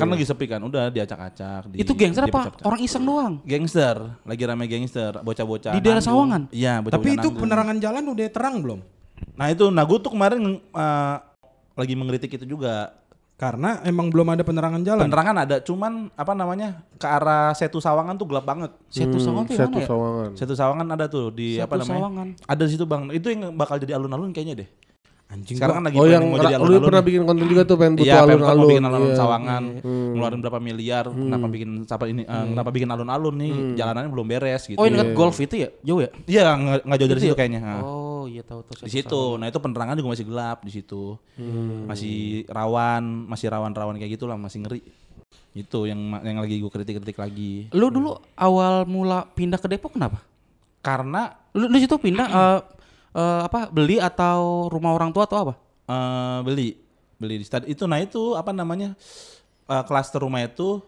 Kan lagi sepi kan, udah diacak-acak. di- Itu gangster apa? Orang iseng doang. Gangster, lagi rame gangster, bocah-bocah. Di daerah. Sawangan? Iya, bocah-bocah Tapi itu nanggung. penerangan jalan udah terang belum? Nah itu, nah gue tuh kemarin eh, lagi mengkritik itu juga. Karena emang belum ada penerangan jalan. Penerangan ada, cuman apa namanya ke arah Setu Sawangan tuh gelap banget. Setu Sawangan tuh mana ya? sawangan. Setu Sawangan ada tuh di Setu apa namanya? Sawangan. Ada di situ bang. Itu yang bakal jadi alun-alun kayaknya deh. Anjing Sekarang kan lagi Oh yang mau jadi lu alun-alun. pernah bikin konten juga tuh pengen butuh Iya, Pemkot mau alun-alun. bikin alun-alun Iya. Sawangan, ngeluarin berapa miliar, kenapa bikin siapa ini, eh, kenapa bikin alun-alun nih, jalanannya belum beres gitu. Oh, yang dekat golf itu ya? Jauh ya? Iya, nggak nggak jauh dari Itu situ ya? kayaknya. Oh, iya tahu tahu. Di situ, nah itu penerangan juga masih gelap di situ, masih rawan, masih rawan-rawan kayak gitulah, masih ngeri. Itu yang yang lagi gue kritik-kritik lagi. Lu dulu awal mula pindah ke Depok kenapa? Karena Lu di situ pindah eh, eh, apa? Beli atau rumah orang tua atau apa? eh, beli, beli di stad itu, nah itu apa namanya eh, klaster rumah itu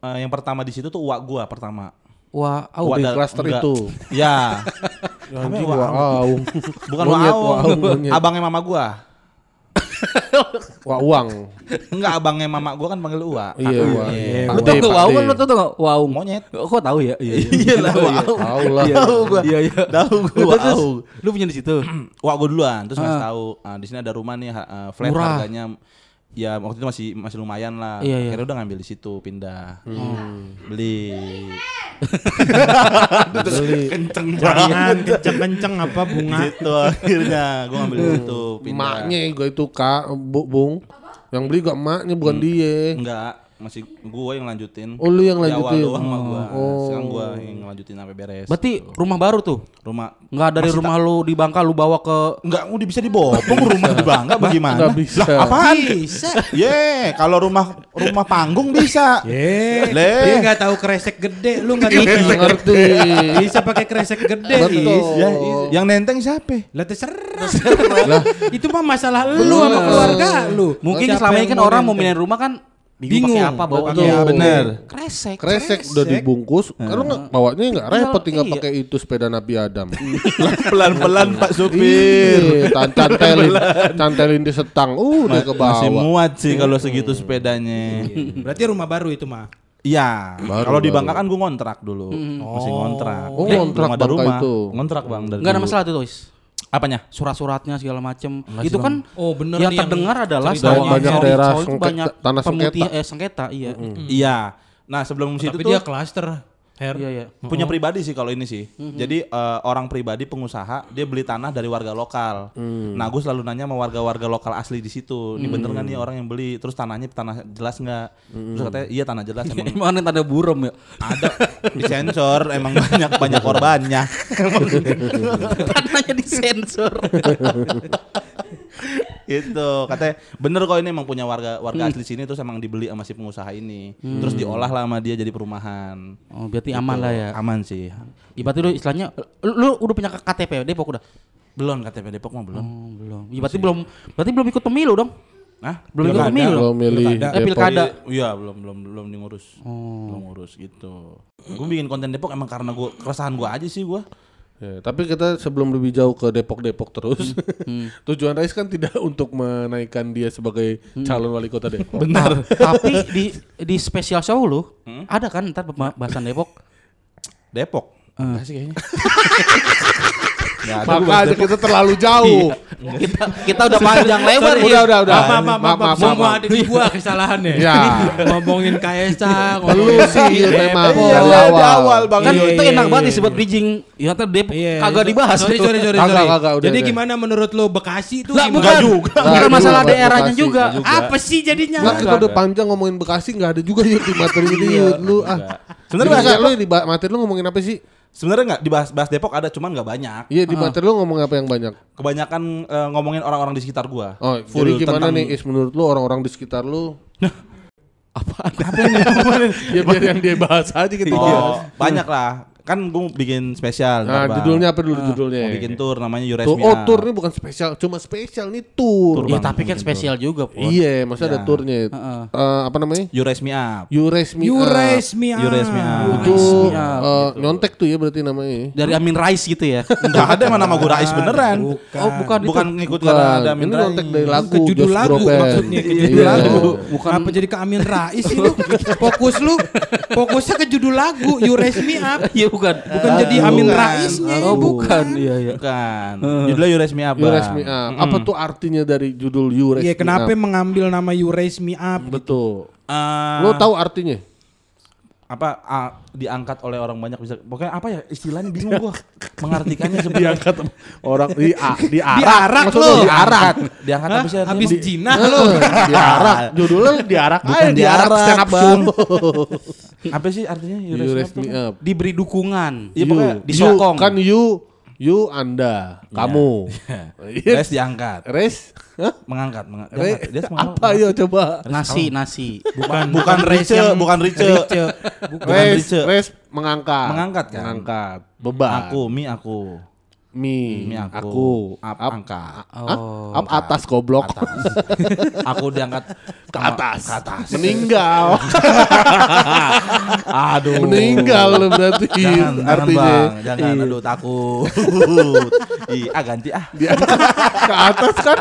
eh, yang pertama di situ tuh uak gua pertama. Wah, Oh, au. di klaster itu. Ya. Wak wah aung. Bukan wah aung, abangnya mama gua. Wah uang. Enggak, abangnya mama gua kan panggil Uwa. Iya. Iya. Pak Lu tau Waung D. kan lu tau gak Waung? Monyet. Kok tahu ya? Iya, Iya lah, Waung. Tahu lah. Tahu gua. Iya, iya. Tahu gua. Terus. Lu punya di situ. Wah, gua duluan, terus ngasih Ah. tahu, ah, di sini ada rumah nih ah, flat harganya ya waktu itu masih masih lumayan lah. Iya, iya. Akhirnya udah ngambil di situ, pindah. Beli. Beli. Kenceng Jangan kenceng-kenceng apa bunga. Gitu akhirnya gua ngambil di situ, pindah. Emaknya gue itu kak, bu, bung. Yang beli gak emaknya bukan dia. Enggak, masih gua yang lanjutin. Oh, lu yang Di awal lanjutin? doang sama gua. Oh. Sekarang gua yang lanjutin sampai beres. Berarti rumah baru tuh? rumah Nggak dari rumah lu di Bangka lu bawa ke Enggak, udah bisa dibopong rumah di Bangka bagaimana? Nggak bisa. Lah, apaan? Bisa. Ye, kalau rumah rumah panggung bisa. Ye, Le. dia nggak tahu kresek gede, lu nggak tahu. Nggak ngerti. Bisa pakai kresek gede, Betul. Ya, yang nenteng siapa? Lah terserah. Itu mah masalah lu sama keluarga lu. Mungkin selama ini kan orang mau minum rumah kan bingung, Bingung. pakai apa bawa Pakai apa? Bener. Kresek. Kresek udah dibungkus, karena nggak bawanya nggak repot tinggal iya. pakai itu sepeda Nabi Adam. Pelan-pelan Pak Supir. Iya, tan- cantelin, cantelin di setang, uh, udah ke Masih bawah. muat sih kalau segitu sepedanya. Berarti rumah baru itu mah. Iya, Baru, kalau di. Bangka kan gue ngontrak dulu, masih ngontrak. Oh, ngontrak Bangka rumah. itu. Ngontrak bang dari Enggak ada masalah tuh, Toys. Apanya? Surat-suratnya segala macem Itu kan Oh, bener yang yang terdengar adalah ceritanya. sawah- Banyak sawah- daerah sengketa- banyak tanah pemutih- sengketa. eh sengketa, iya. Iya. Nah sebelum situ Tapi tuh dia klaster. Her. Iya, iya. punya pribadi sih kalau ini sih. Jadi eh, orang pribadi pengusaha dia beli tanah dari warga lokal. Nah gue selalu nanya sama warga-warga lokal asli di situ. Ini bener nggak nih orang yang beli? Terus tanahnya tanah jelas nggak? Terus katanya iya tanah jelas emang Emang ada tanda buram ya? ada disensor emang banyak banyak korbannya. Tanahnya disensor. Itu katanya bener kok ini emang punya warga warga asli sini terus emang dibeli sama si pengusaha ini. Terus diolah lah sama dia jadi perumahan. Oh, berarti aman lah ya. Aman sih. Ya, berarti lu istilahnya lu, lu udah punya KTP ya? Depok udah? Belum KTP Depok mah belum. Oh, belum. Ya, berarti belum berarti belum ikut pemilu dong. Hah? Belum ikut pemilu. Belum milih Pilkada. Eh, pilkada. Iya, belum belum belum diurus. Belum ngurus gitu. Gue bikin konten Depok emang karena gue keresahan gue aja sih gue. Ya, tapi kita sebelum lebih jauh ke Depok-Depok terus, tujuan Rais kan tidak untuk menaikkan dia sebagai calon wali kota Depok. Benar. Tapi di di spesial show lu ada kan ntar pembahasan Depok. Depok. Enggak sih kayaknya. Bahas Makanya kita terlalu jauh. kita kita udah panjang lebar Udah, ya. udah, udah. Maaf, maaf, maaf, maaf, semua maaf. ada di gua kesalahannya. Ya. Ngomongin Kaisang, Lu ngomongin sih memang Depok. dari Iya, awal. di awal, Bang. Kan Iya, itu iya, enak iya, banget iya. disebut bridging. Ya ntar Depok Iya. kagak dibahas. Sorry, tuh. sorry, sorry, Kagak, sorry. kagak, udah, Jadi udah. gimana menurut lo Bekasi itu bukan juga. Bukan masalah daerahnya juga. Apa sih jadinya? Nah, kita udah panjang ngomongin Bekasi nggak ada juga yuk di materi ini. Lu ah. Sebenarnya bahasa lu di materi lu ngomongin apa sih? Sebenarnya nggak dibahas bahas Depok ada cuman nggak banyak. Iya di materi lu ngomong apa yang banyak? Kebanyakan eh, ngomongin orang-orang di sekitar gua. Oh, Full jadi gimana tentang- nih Is menurut lu orang-orang di sekitar lu? Apa? ya biar yang dia bahas aja bahas. Oh, banyak lah. Kan gue bikin spesial. Nah, Bang. judulnya apa dulu judulnya? Mau bikin tour namanya You Raise Tuh, Me oh tour ini bukan spesial, cuma spesial nih tour. Ya tapi kan spesial juga, Pon. Iya, maksudnya ada Ya. turnya. Heeh. Eh, apa namanya? You Raise Me Up. You Raise Me You Up. raise me up. You Raise Me Up. Itu Raise Me Up, eh, nyontek tuh ya berarti namanya. Dari Amin Rais gitu ya. Enggak ada emang nama gue Rais beneran. Bukan. Oh, bukan Bukan itu. ngikut Bukan, karena ada Amin ini Rais. nyontek dari lagu ke judul lagu maksudnya ke Iya. judul lagu. Bukan- Apa jadi ke Amin Rais sih lu? Fokus lu. Fokusnya ke judul lagu You Raise Me Up. Iya bukan. Bukan jadi Amin Raisnya. Oh bukan. Iya iya. Bukan. Judulnya You Raise Me Up. You. Raise Me Up. Apa tuh artinya dari judul You Raise Iya, Me kenapa Up? mengambil nama You Raise Me Up? Betul. Eh, Lo tahu artinya? Apa ah, diangkat oleh orang banyak bisa pokoknya apa ya istilahnya bingung gua mengartikannya sebenarnya Diangkat orang di a, diarak. Diarak lo. Diarak. diangkat apa sih Habis jinah Nah, lu. diarak. Judulnya diarak Bukan aja, diarak diarak, stand up Bang. show. apa sih artinya You You Raise Me Up? Up. Diberi dukungan. Iya, You. pokoknya disokong. You, kan you, you anda, kamu. Iya. Raise diangkat Res? Hah? mengangkat mengangkat Re- dia apa yo coba? Nasi nasi. Bukan bukan Rice bukan Rice bukan Res, Rice res mengangkat. Mengangkat kan? Mengangkat. Beban. aku mi aku Mi, Mi aku. aku. Up, Up, angkat. Hah? Up atas goblok. aku diangkat Ke atas. ke atas Meninggal. aduh Meninggal lo berarti jangan jangan artinya. bang jangan Iya. aduh takut Ih, ah ganti ah Dia ke atas kan?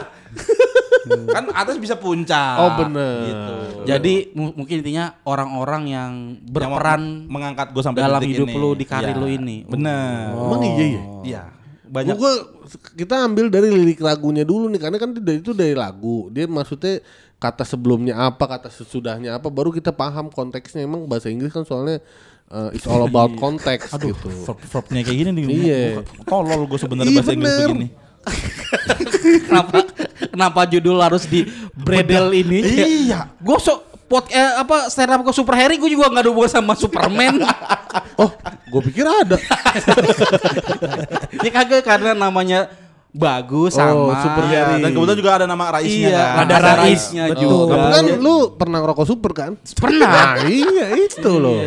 kan atas bisa puncak Oh, bener. gitu. Jadi mu- mungkin intinya orang-orang yang Yang berperan mengangkat gue sampai dalam hidup ini. lu di karir Iya. lu ini. bener Emang iya ya? iya banyak Gua, kita ambil dari lirik lagunya dulu nih karena kan dari itu dari lagu. Dia maksudnya kata sebelumnya apa, kata sesudahnya apa baru kita paham konteksnya. Emang bahasa Inggris kan soalnya uh, it's all about context gitu. verb verbnya kayak gini nih Iya. Tolol gue sebenarnya Iya, bahasa Inggris begini kenapa kenapa judul harus di bredel ini? Iya. Gue so pot eh, apa stand up ke Super Harry gue juga nggak ada hubungan sama Superman. Oh, gue pikir ada. ya kagak karena namanya bagus Oh, sama Super Iya, Harry. dan kebetulan juga ada nama Raisnya Iya, kan ada Ada Raisnya Rais, juga. Tapi kan lu pernah ngerokok super kan? Pernah. Nah, iya itu loh.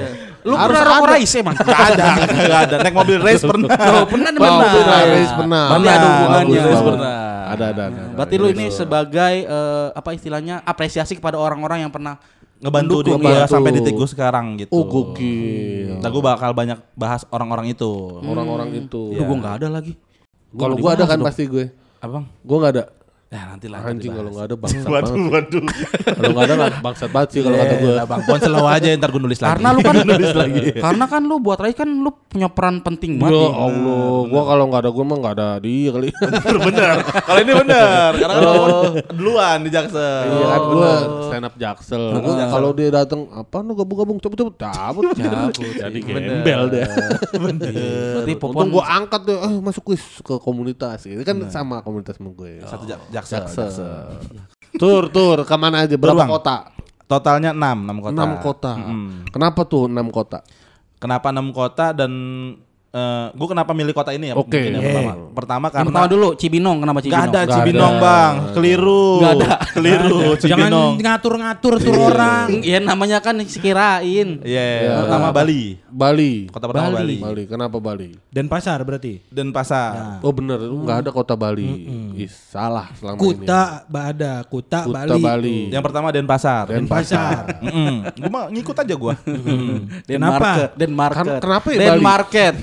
Lu Harus pernah rokok ada. Rais emang? Gak ada, gak ada. Naik mobil race pernah. Oh, pernah Oh, pernah. pernah, Rais pernah. Berarti ada hubungannya. Pernah. Ada, ada, ada. Berarti lu ini sebagai eh, apa istilahnya apresiasi kepada orang-orang yang pernah Ngebantu di Mendukung, gua ngebantu. sampai detik gua sekarang gitu. Oh, gokil. Dan gua bakal banyak bahas orang-orang itu. Orang-orang itu. Duh, gue nggak ada lagi. Kalau gua ada kan pasti gue. Abang? Gua nggak ada. Ya nanti lah. Anjing nanti kalau nggak ada bangsat banget. Waduh, waduh. Kalau nggak ada bangsat banget sih kalau kata gue. Eh, lah, Bang Pon slow aja ntar gua nulis lagi. Karena lu kan Karena kan lu buat Rais kan lu punya peran penting Ya banget. nih. Allah, gua kalau nggak ada gua mah nggak ada dia kali. bener. Kalau ini bener. Karena kan Pon duluan di Jaksel. Iya kan gua stand up jaksel. Kalau dia datang apa lu gabung-gabung cepet-cepet cabut. Cabut. Jadi gembel deh. Berarti Untung Popon gua angkat deh, eh masuk kuis ke komunitas. Itu kan sama komunitas sama gue. Satu Jak- Jaksel. Jaksel. Tur, tur, ke mana aja? Berapa Beruang. kota? Totalnya 6, 6 kota. Enam kota. Mm-mm. Kenapa tuh enam kota? Kenapa 6 kota dan gue kenapa milih kota ini ya? Oke. mungkin yang Iya. pertama. Pertama Yang karena pertama dulu Cibinong kenapa Gak Cibinong? ada Nggak Cibinong ada. bang, keliru. Nggak ada. Keliru Jangan Cibinong. ngatur-ngatur tuh orang. Ya namanya kan sekirain. Iya, pertama Bali. Bali. Kota pertama Bali. Bali. Kenapa Bali? Dan pasar berarti. Dan pasar. Oh bener, nggak ada kota Bali. Ih, salah selama ini. Kuta ada, Kuta, Kuta Bali. Bali. Yang pertama Denpasar. Denpasar. Gue mah ngikut aja gue. Kenapa? Denmarket. Kan- kenapa ya Bali? Denmarket.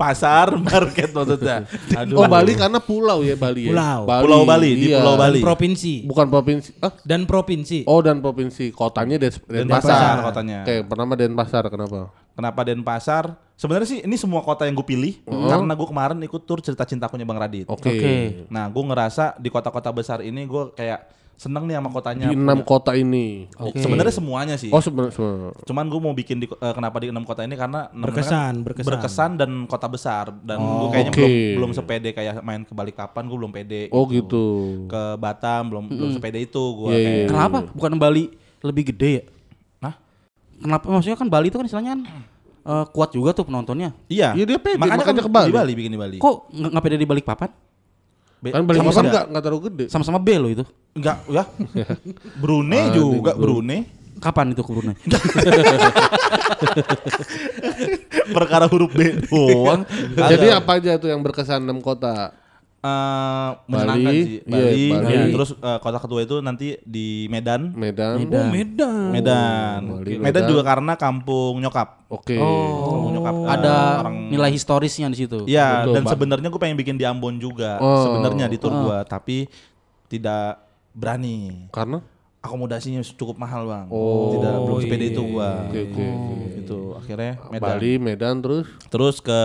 Pasar, market maksudnya. Aduh. Oh Bali karena pulau ya Bali ya. Pulau. Pulau Bali, di iya. Pulau Bali. Provinsi. Bukan provinsi. Ah, Dan provinsi. oh dan provinsi. Kotanya Des Denpasar Denpasar. kotanya. Oke, pertama Denpasar kenapa? Kenapa Denpasar? Sebenarnya sih ini semua kota yang gue pilih karena gue kemarin ikut tur cerita cintakunya Bang Radit. Oke. Oke. Nah, gue ngerasa di kota-kota besar ini gue kayak seneng nih sama kotanya. Di enam kota ini. Sebenarnya semuanya sih. Oh sebenarnya semua. Cuman gue mau bikin di, eh, kenapa di enam kota ini karena Berkesan, kan berkesan. berkesan dan kota besar dan gue kayaknya Oke. belum belum sepede kayak main ke Balikpapan gue belum pede. Oh gitu. Ke Batam belum belum sepede itu gue Iya, iya, kayak. Kenapa? Bukan Bali lebih gede ya? Hah? Kenapa? Maksudnya kan Bali itu kan istilahnya kan eh, kuat juga tuh penontonnya. Iya. Iya, dia pede, makanya, makanya kan ke Bali. Di Bali bikin di Bali. Kok nggak pede di balik Be- Kan Bali sama Papan beda. enggak enggak terlalu gede. Sama-sama B loh itu. Enggak, ya. Brunei juga, Brunei. Kapan itu ke Brunei? Perkara huruf B doang. Jadi apa aja tuh yang berkesan enam kota? Eh, menyenangkan Bali, sih. iya, Bali, Bali. ya. terus eh, kota kedua itu nanti di Medan. Medan. Oh, Medan. Medan. Bali, Medan Medan. juga karena kampung nyokap. Oke. Kampung nyokap. eh, Ada orang nilai historisnya di situ. Iya, Betul, dan sebenarnya gue pengen bikin di Ambon juga. Oh. Sebenarnya di tur gua, tapi tidak berani. Karena Akomodasinya cukup mahal, Bang. Oh, tidak belum sepede itu gua. oke oke. Gitu. Akhirnya Medan. Bali, Medan terus Terus ke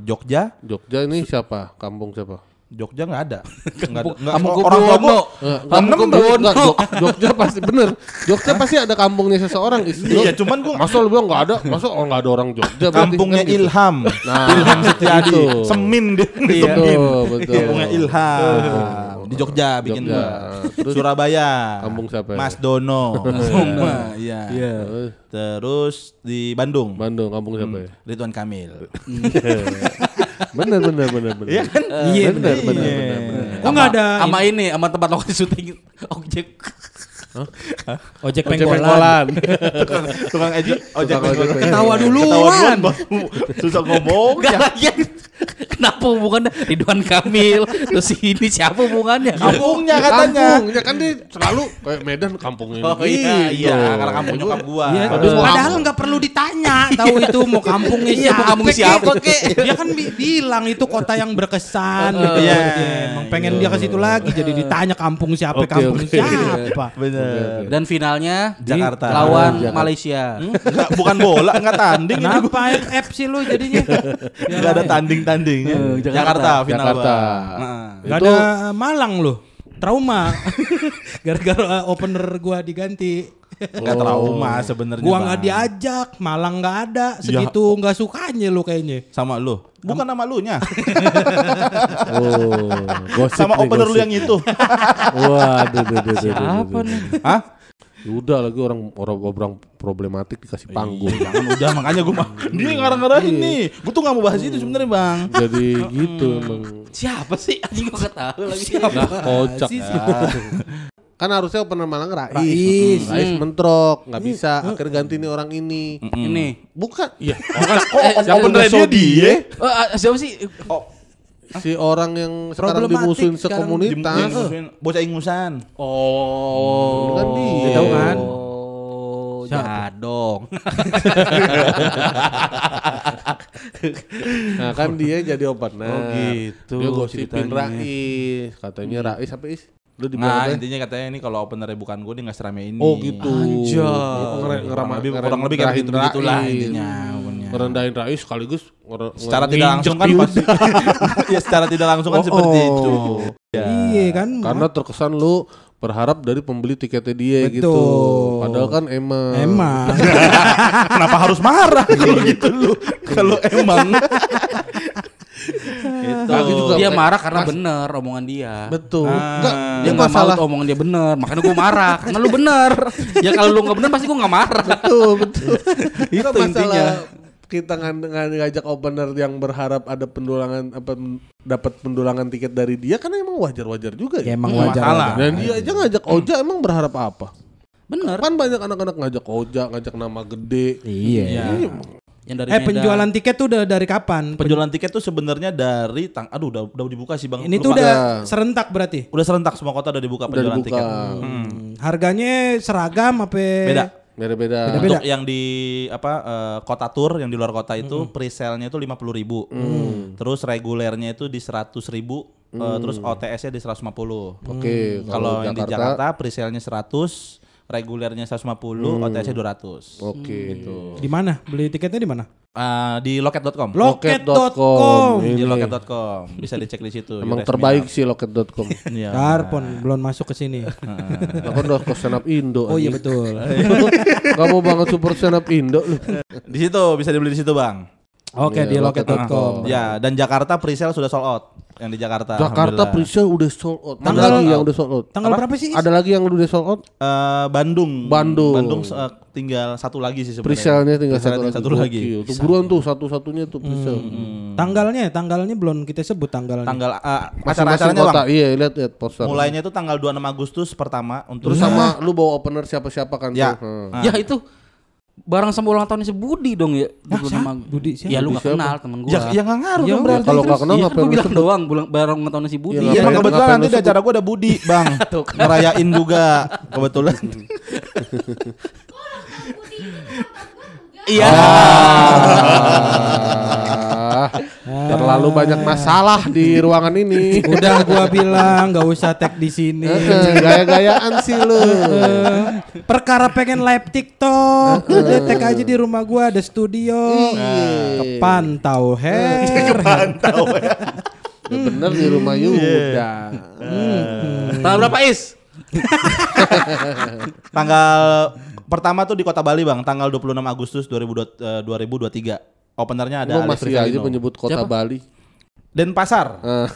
Jogja. Jogja ini siapa? Kampung siapa? Jogja nggak ada. Nggak ada. Nggak, Kampung orang tua Kubuwono. gua Eh, Kampung enggak, Jog- Jogja pasti bener. Jogja pasti ada kampungnya seseorang. Iya, cuman gua Masa lu bilang nggak ada? Masa oh nggak ada orang Jogja? kampungnya Kan gitu. Ilham. Nah, Ilham Setiadi. itu. Semin dia. Iya. Semin. Betul. Kampungnya Ilham. Di Jogja bikin Jogja. gua. Terus Surabaya. kampung siapa ya? Mas Dono. Semua, iya. Terus Terus di Bandung. Bandung, kampung siapa ya? Ridwan Kamil. Bener bener bener bener. Iya kan? Iya, bener bener. bener Iya. bener. bener. Oh, nggak ada Sama ini, sama tempat lokasi syuting ojek. Ojek Ojek pengkolan. pengkolan. tukang tukang ojek ojek pengkolan. Ketawa duluan. Susah ngomong Enggak ya. Kenapa hubungannya Ridwan Kamil? Terus ini siapa hubungannya? kampungnya katanya Kampung, ya kan dia selalu kayak Medan kampungnya. oh iya iya karena kampung nyokap gua Iya, padahal nggak perlu ditanya tahu itu mau kampungnya Iya, siapa, kampung siapa. Dia kan bi- bilang itu kota yang berkesan. gitu. Iya. Emang pengen dia ke situ lagi jadi ditanya kampung siapa, kampung oke. Dan finalnya di Jakarta. lawan Jakarta. Malaysia. Nggak, bukan bola nggak tanding ini Kenapa FF sih lu jadinya? nggak ada tanding tandingnya Jakarta final Jakarta. Nah. Gak ada Malang loh. Trauma. Gara-gara opener gua diganti. Nggak trauma sebenarnya Gua nggak diajak, Malang nggak ada. Segitu nggak sukanya lu kayaknya. sama lu bukan nama lu nya Oh, gosip sama nih, opener lu gosip. yang itu Waduh, duh, duh, duh, duh, Apa duh, nih? Hah? Ya Udah lagi orang orang orang problematik dikasih panggung. Jangan udah makanya gue dia ngarang-ngarahin nih. Gue tuh nggak mau bahas itu sebenarnya bang. Jadi gitu emang. Siapa sih? Anjing gua gak tahu lagi. Lah kocak. sih? Kan harusnya opener Malang Rais. Rais. Rais mentrok, nggak bisa. Akhirnya ganti nih orang ini. Ini. Bukan, iya. Eh, Yang bener dia dia. Oh, ah, siapa sih? Si orang yang sekarang dimusuhin sekomunitas. Bocah ingusan. Oh, kan dia. Tahu kan? Oh, Siapa? jadong. Nah kan dia jadi opener. Oh, gitu Dia gosipin. Rais. Katanya Rais apa Is? Lu di Nah mana? intinya katanya ini kalau openernya bukan gue dia nggak serame ini. Oh gitu. Oh, ngere- Kurang ngerama- lebih kurang lebih kayak begitulah Rais. intinya. Ngerendahin Rais sekaligus Secara tidak langsung kan pasti. ya secara tidak langsung kan Oh, seperti oh. itu. Iya kan? Karena terkesan lu berharap dari pembeli tiketnya dia gitu. Betul. Padahal kan emang. Emang. Kenapa harus marah kalau gitu lu? Kalau emang. Gitu. Juga Dia marah karena Mas- bener omongan dia. Betul. Ah. Enggak, Dia dia nggak masalah. mau omongan dia bener, makanya gue marah. Karena lu bener. ya kalau lu nggak bener pasti gue nggak marah. Betul, betul. Itu masalah intinya. kita ngan- ngan- ngajak opener yang berharap ada pendulangan apa dapat pendulangan tiket dari dia kan emang wajar-wajar juga Ya ya. emang Hmm, wajar. masalah. Dan dia aja ngajak Oja emang berharap apa? Bener. Kan banyak anak-anak ngajak Oja, ngajak nama gede. Iya. Iya. Yang dari Eh Medan. penjualan tiket tuh udah dari kapan? Penjualan tiket tuh sebenarnya dari tang aduh udah udah dibuka sih Bang. Ini tuh udah Ya. serentak berarti. udah serentak semua kota udah dibuka Udah penjualan dibuka. tiket. Hmm. Harganya seragam apa? Beda. Beda-beda. Beda-beda. Untuk yang di apa eh, kota tour yang di luar kota itu pre-sale-nya itu 50.000 ribu. Terus regulernya itu di 100.000 ribu. eh, terus OTS-nya di 150. Oke, Kalau yang di Jakarta pre-sale-nya 100, regulernya 150, OTS-nya 200. Oke. Di mana? Beli tiketnya di mana? Eh, di loket.com. Loket.com. di loket.com. Bisa dicek di situ. Emang terbaik sih loket.com. Iya. Darpon belum masuk ke sini. Aku udah ke stand up Indo. Oh iya betul. Kamu banget super stand up Indo lu. Di situ bisa dibeli di situ, Bang. Oke Iya, di loket.com. loket.com. Ya, dan Jakarta pre-sale sudah sold out. Yang di Jakarta. Jakarta pre-sale udah sold out. Ada Tanggal- lagi yang udah sold out. Tanggal berapa sih? Ada lagi yang udah sold out? Eh, Bandung. Bandung. Bandung eh, tinggal satu lagi sih sebenarnya. Pre-sale-nya tinggal Pre-sale-nya satu, satu lagi. lagi. Tuh buruan tuh satu-satunya tuh pre-sale. Tanggalnya, tanggalnya belum kita sebut tanggalnya. Tanggal Masing-masing acara-acaranya kota. Bang. Iya, lihat lihat poster. Mulainya itu tanggal 26 Agustus pertama untuk Terus sama lu bawa opener siapa-siapa kan Ya. tuh. Hmm. Ya itu barang sama ulang tahunnya si Budi dong ya. Dulu nama Budi siapa? Ya lu gak kenal temen gua. Ya, ya nggak ngaruh Ya dong berarti. kalau nggak Terus- kenal Iya, ngapain gue bilang sebut? doang, bulan barang ulang tahunnya si Budi. Iya, Iya, emang kebetulan nanti di acara gua ada Budi, Bang. Ngerayain juga kebetulan. Iya. Ah, terlalu banyak masalah di ruangan ini. Udah gua bilang nggak usah tag di sini. Eh, Gaya-gayaan sih lu. Eh, Perkara pengen live TikTok, udah tag aja di rumah gua ada studio. Kepantau her. Udah bener di rumah Yuda. Tanggal berapa Is? Tanggal pertama tuh di Kota Bali, Bang, tanggal 26 Agustus 2002 eh, 2023. Openernya ada Lu Alif masih aja Rivelino. menyebut kota Siapa? Bali. Denpasar. Eh,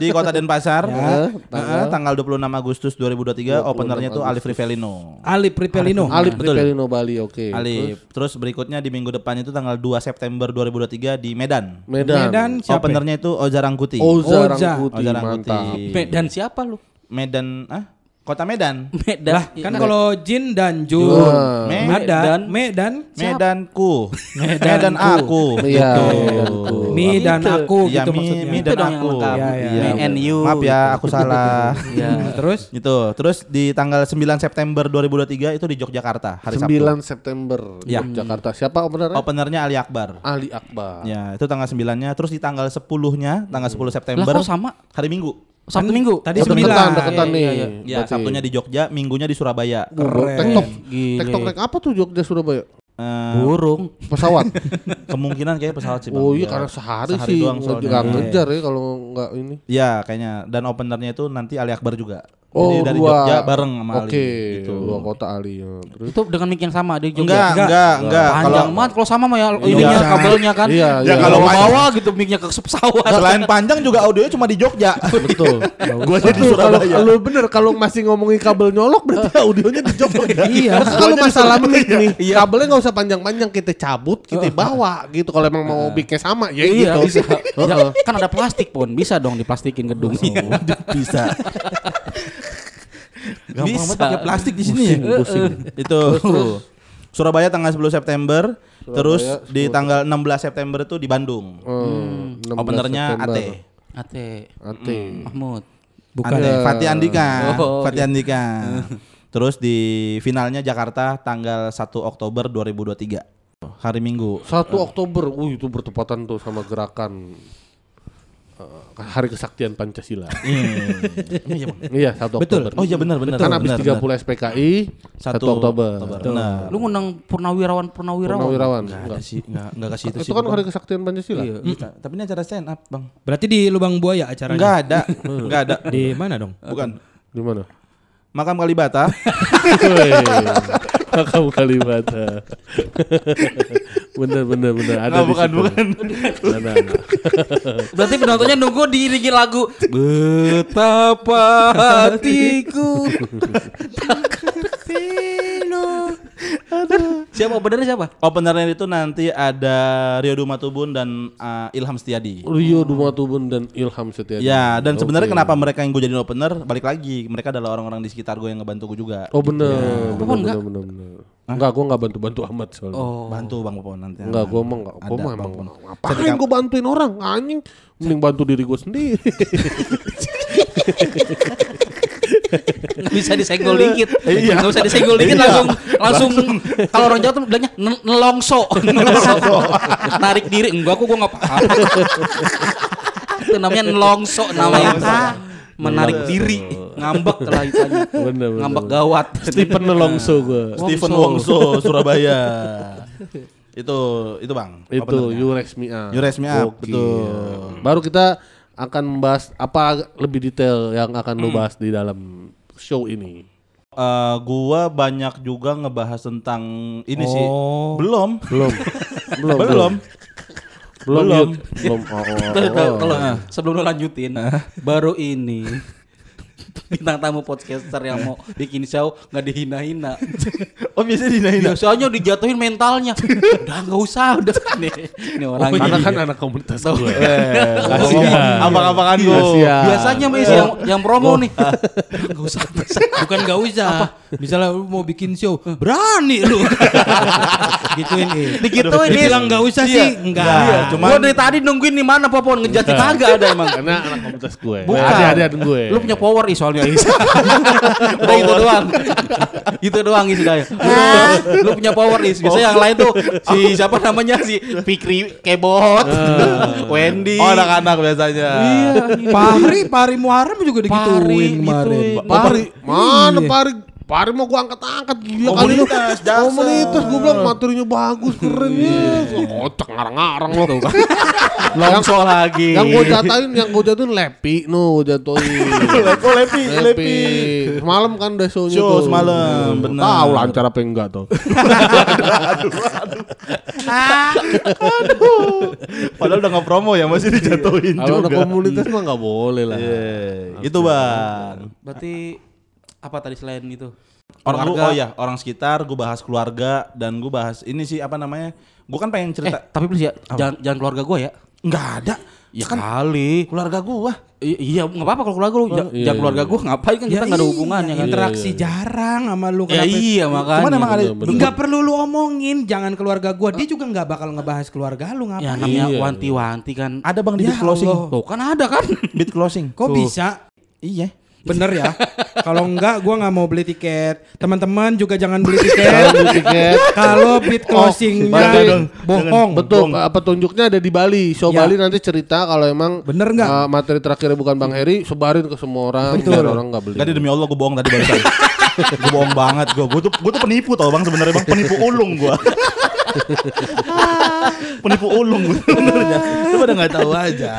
di Kota Denpasar. Ya, Heeh, tanggal 26 Agustus 2023 openernya tuh Alif Rivelino. Ali Pripelino. Alip betul. Ripelino Bali, oke. Alif. Terus berikutnya di minggu depan itu tanggal 2 September 2023 di Medan. Medan. Medan siapa? Openernya itu Oza Rangkuti. Oza Oza. Rangkuti, Oza mantap. Rangkuti. Medan siapa lu? Medan ah Kota Medan. Medan. Lah, kan kalau Jin dan Jun. Wah. Medan, Medan, Medanku. Medan aku. Iya, Gitu. Mi dan aku Iya, gitu mi, maksudnya. mi Itu dan yang aku. Iya, iya. Iya. Mi and you. Maaf ya, aku salah. Ya. Terus Gitu. Terus di tanggal 9 September 2023 itu di Yogyakarta hari 9 Sabtu. September Ya. Jakarta. Siapa openernya? Openernya Ali Akbar. Ali Akbar. Ya, itu tanggal 9-nya. Terus di tanggal 10-nya, tanggal 10 Lah September kok sama? hari Minggu. Sabtu Minggu. tadi Oh, sembilan. deketan, deketan Iya, nih. iya, iya. Ya, Berarti. Sabtunya di Jogja, Minggunya di Surabaya. Keren. TikTok. Gile. TikTok naik apa tuh Jogja Surabaya? Eh, Burung. Pesawat. kemungkinan kayak pesawat sih, Bang. oh iya Ya, karena sehari, sehari sih doang nggak soalnya. nggak Iya. ngejar ya kalau nggak ini. Ya, kayaknya dan openernya itu nanti Ali Akbar juga. Oh, Jadi dari dua. Jogja bareng sama Ali. Oke, gitu. dua kota Ali. ya. Terus Itu dengan mic yang sama di Jogja. Enggak, enggak, enggak. Kalau Panjang banget kalau sama mah ya ininya Iya. kabelnya kan. Iya, Ya, iya. kalau Kalau panjang- bawa gitu mic-nya ke pesawat. selain panjang juga audionya cuma di Jogja. betul. Gua aja di Betul, kalau Surabaya. lu bener kalau masih ngomongin kabel nyolok berarti audionya di Jogja. Iya. Kalau masalah mic nih, kabelnya nggak usah panjang-panjang kita cabut, kita bawa gitu. Kalau emang mau mic-nya sama ya Iya, gitu. bisa. Ya, kan ada plastik pun, bisa dong diplastikin gedung. Bisa. Gampang Bisa. banget pakai plastik di sini. Itu. Surabaya tanggal 10 September, terus di tanggal 16 September itu di Bandung. Hmm, 16 Openernya September. AT. Ate Ate. Mahmud. Bukan. Ate, Fatih Andika. Oh, Fatih Andika. Terus di finalnya Jakarta tanggal 1 Oktober 2023. Hari Minggu. 1 Oktober, uh itu bertepatan tuh sama gerakan eh, Hari Kesaktian Pancasila. Iya, Bang. iya, 1 Oktober. Oh iya benar benar. kan habis 30 benar. SPKI 1 Oktober. Benar. Lu ngundang purnawirawan purnawirawan. Purnawirawan. Enggak ada Enggak. sih, enggak enggak ke situ sih. Itu kan Bang. Hari Kesaktian Pancasila. Iya. Iya, Tapi ini acara stand up, Bang. Berarti di Lubang Buaya acaranya. Enggak ada. Enggak ada. Di mana dong? Bukan. Di mana? Makam Kalibata. Makam Kalibata. bener bener bener ada Nggak, di bukan, situ. bukan. Ada, ada. Berarti penontonnya nunggu diiringi lagu Betapa hatiku Siapa openernya siapa? Openernya itu nanti ada Rio Dumatubun dan uh, Ilham Setiadi. Rio Dumatubun dan Ilham Setiadi. Ya, dan sebenarnya Oke. kenapa mereka yang gue jadiin opener? Balik lagi, mereka adalah orang-orang di sekitar gue yang ngebantu gue juga. Oh bener, bener, Popon bener, enggak? bener, bener. Enggak, gue enggak bantu-bantu amat soalnya. Oh. Bantu Bang Popon nanti. Enggak, gue emang enggak. Gue mah emang ngapain gue bantuin orang anjing. Mending bantu diri gue sendiri. Nggak bisa disenggol dikit. Iya. Nggak bisa disenggol dikit langsung langsung kalau orang Jawa tuh bilangnya "Nel- nelongso. Narik diri. Enggak kok gua enggak paham. Itu namanya nelongso namanya. Menarik diri, ngambek lah itanya. Bener, bener. Ngambek gawat. Stephen Nelongso gue. Stephen Wongso, Surabaya. itu itu Bang. Itu Up, Gokil. betul. Baru kita akan membahas apa lebih detail yang akan Hmm. lu bahas di dalam show ini. Eh, gua banyak juga ngebahas tentang ini sih. Oh. Belum. Belum. belum. Belum. Belum. Belum. Belum. Oh, oh, oh. Kalau sebelum lu lanjutin, baru ini bintang tamu podcaster yang mau bikin show nggak dihina-hina. Oh, biasanya dinain. Biasanya dijatuhin mentalnya. Udah nggak usah, udah nih. Ini orang Karena ini. kan anak komunitas gue. Eh, Kasihan. Apa-apaan gua. Kasihan. Biasanya Mas yang yang promo nih. Enggak usah. Bukan gak usah. Misalnya lu mau bikin show, berani lu. Gituin nih. Digituin, Is. Dibilang gak usah Iya. sih, enggak. Iya, Cuma gua dari tadi nungguin di mana Popon ngejati kagak ada emang. Karena anak komunitas gue. Bukan. Adik-adik gue. Lu punya power is soalnya is. Udah itu doang. itu doang is udah. Lu, lu punya power is. Biasanya yang lain tuh si siapa namanya si Fikri Kebot, Wendy. Oh, anak-anak biasanya. Iya. Pahri, Pahri Muharrem juga Pahri, digituin kemarin. gituin. Pari, mana Iya. Pari? Mau gua angkat-angkat gila kali lu. Komunitas. Komunitas gua bilang materinya bagus, keren ya. Kocak ngarang-ngarang lo. Longso lagi. Yang gua jatahin, yang gua jatuhin Lepi, no jatuhin. Oh, Lepi, Lepi. Semalam kan udah show-nya Show tuh. semalam, bener. Tahu lancar apa enggak tuh. Padahal udah nggak promo ya masih dijatuhin Kalau juga. komunitas mah nggak boleh lah. Iya, Itu bang. Berarti apa tadi selain itu? Orang lu, Keluarga. oh ya orang sekitar, gue bahas keluarga dan gue bahas ini sih apa namanya? Gue kan pengen Eh, cerita. tapi please ya, jangan jangan keluarga gue ya. Nggak ada. Ya kan kali. keluarga gue. I- iya, nggak apa-apa kalau keluarga lu. Jangan iya, jangan keluarga iya. gue ngapain kan kita nggak ada hubungannya kan. Interaksi jarang sama lu. Ya Kenapa? iya makanya. Cuman emang ada. Nggak perlu lu omongin, jangan keluarga gua. Dia juga nggak bakal ngebahas keluarga lu Ya ngapain. namanya Iya. wanti-wanti kan. ada bang di Ya closing. Tuh kan ada kan. Beat closing. Kok Tuh. bisa? Iya. Bener ya. Kalau enggak gua nggak mau beli tiket. Teman-teman juga jangan beli Jangan tiket. beli tiket. Kalau bid closingnya berarti- bohong. Betul, uh, petunjuknya ada di Bali. Show Ya. Bali nanti cerita kalau emang Bener nggak? uh, materi terakhirnya bukan Bang Heri, sebarin ke semua orang Betul. biar orang nggak beli. Tadi demi Allah gue bohong tadi barusan. gue bohong banget gue. Gue tuh gue tuh penipu tau bang sebenarnya bang penipu ulung gue. penipu ulung sebenarnya. Lu pada nggak tahu aja.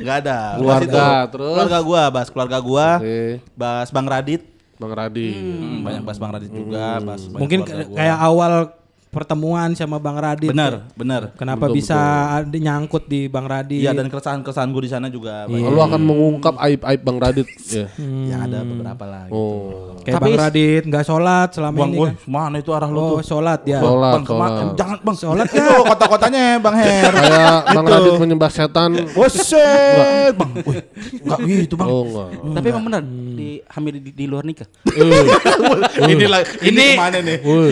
Gak ada. Bahas Keluarga, terus? Keluarga gue, bahas keluarga gue. Oke. Bahas Bang Radit. Bang Radi. Hmm, banyak bahas Bang Radit juga. Bahas banyak Mungkin gua. kayak awal pertemuan sama Bang Radit. Bener, bener. Kenapa Betul, bisa ada nyangkut di Bang Radit? Iya dan keresahan-keresahan gue di sana juga banyak. Lu akan mengungkap aib-aib Bang Radit. Ya. Ya ada beberapa lah. gitu. Oh. Kayak Tapi Bang Radit nggak sholat selama Bang, ini woi, kan. mana itu arah lu Oh, tuh? sholat ya. Sholat, bang, kema- sholat. jangan bang. Sholat itu kota-kotanya Bang Her. Kayak Bang Gitu. Radit menyembah setan. Buset, bang. Wih, enggak gitu bang. Oh enggak. Tapi emang benar di hamil di, di luar nikah. ini lah, ini, Ini- ke mana nih? Woi.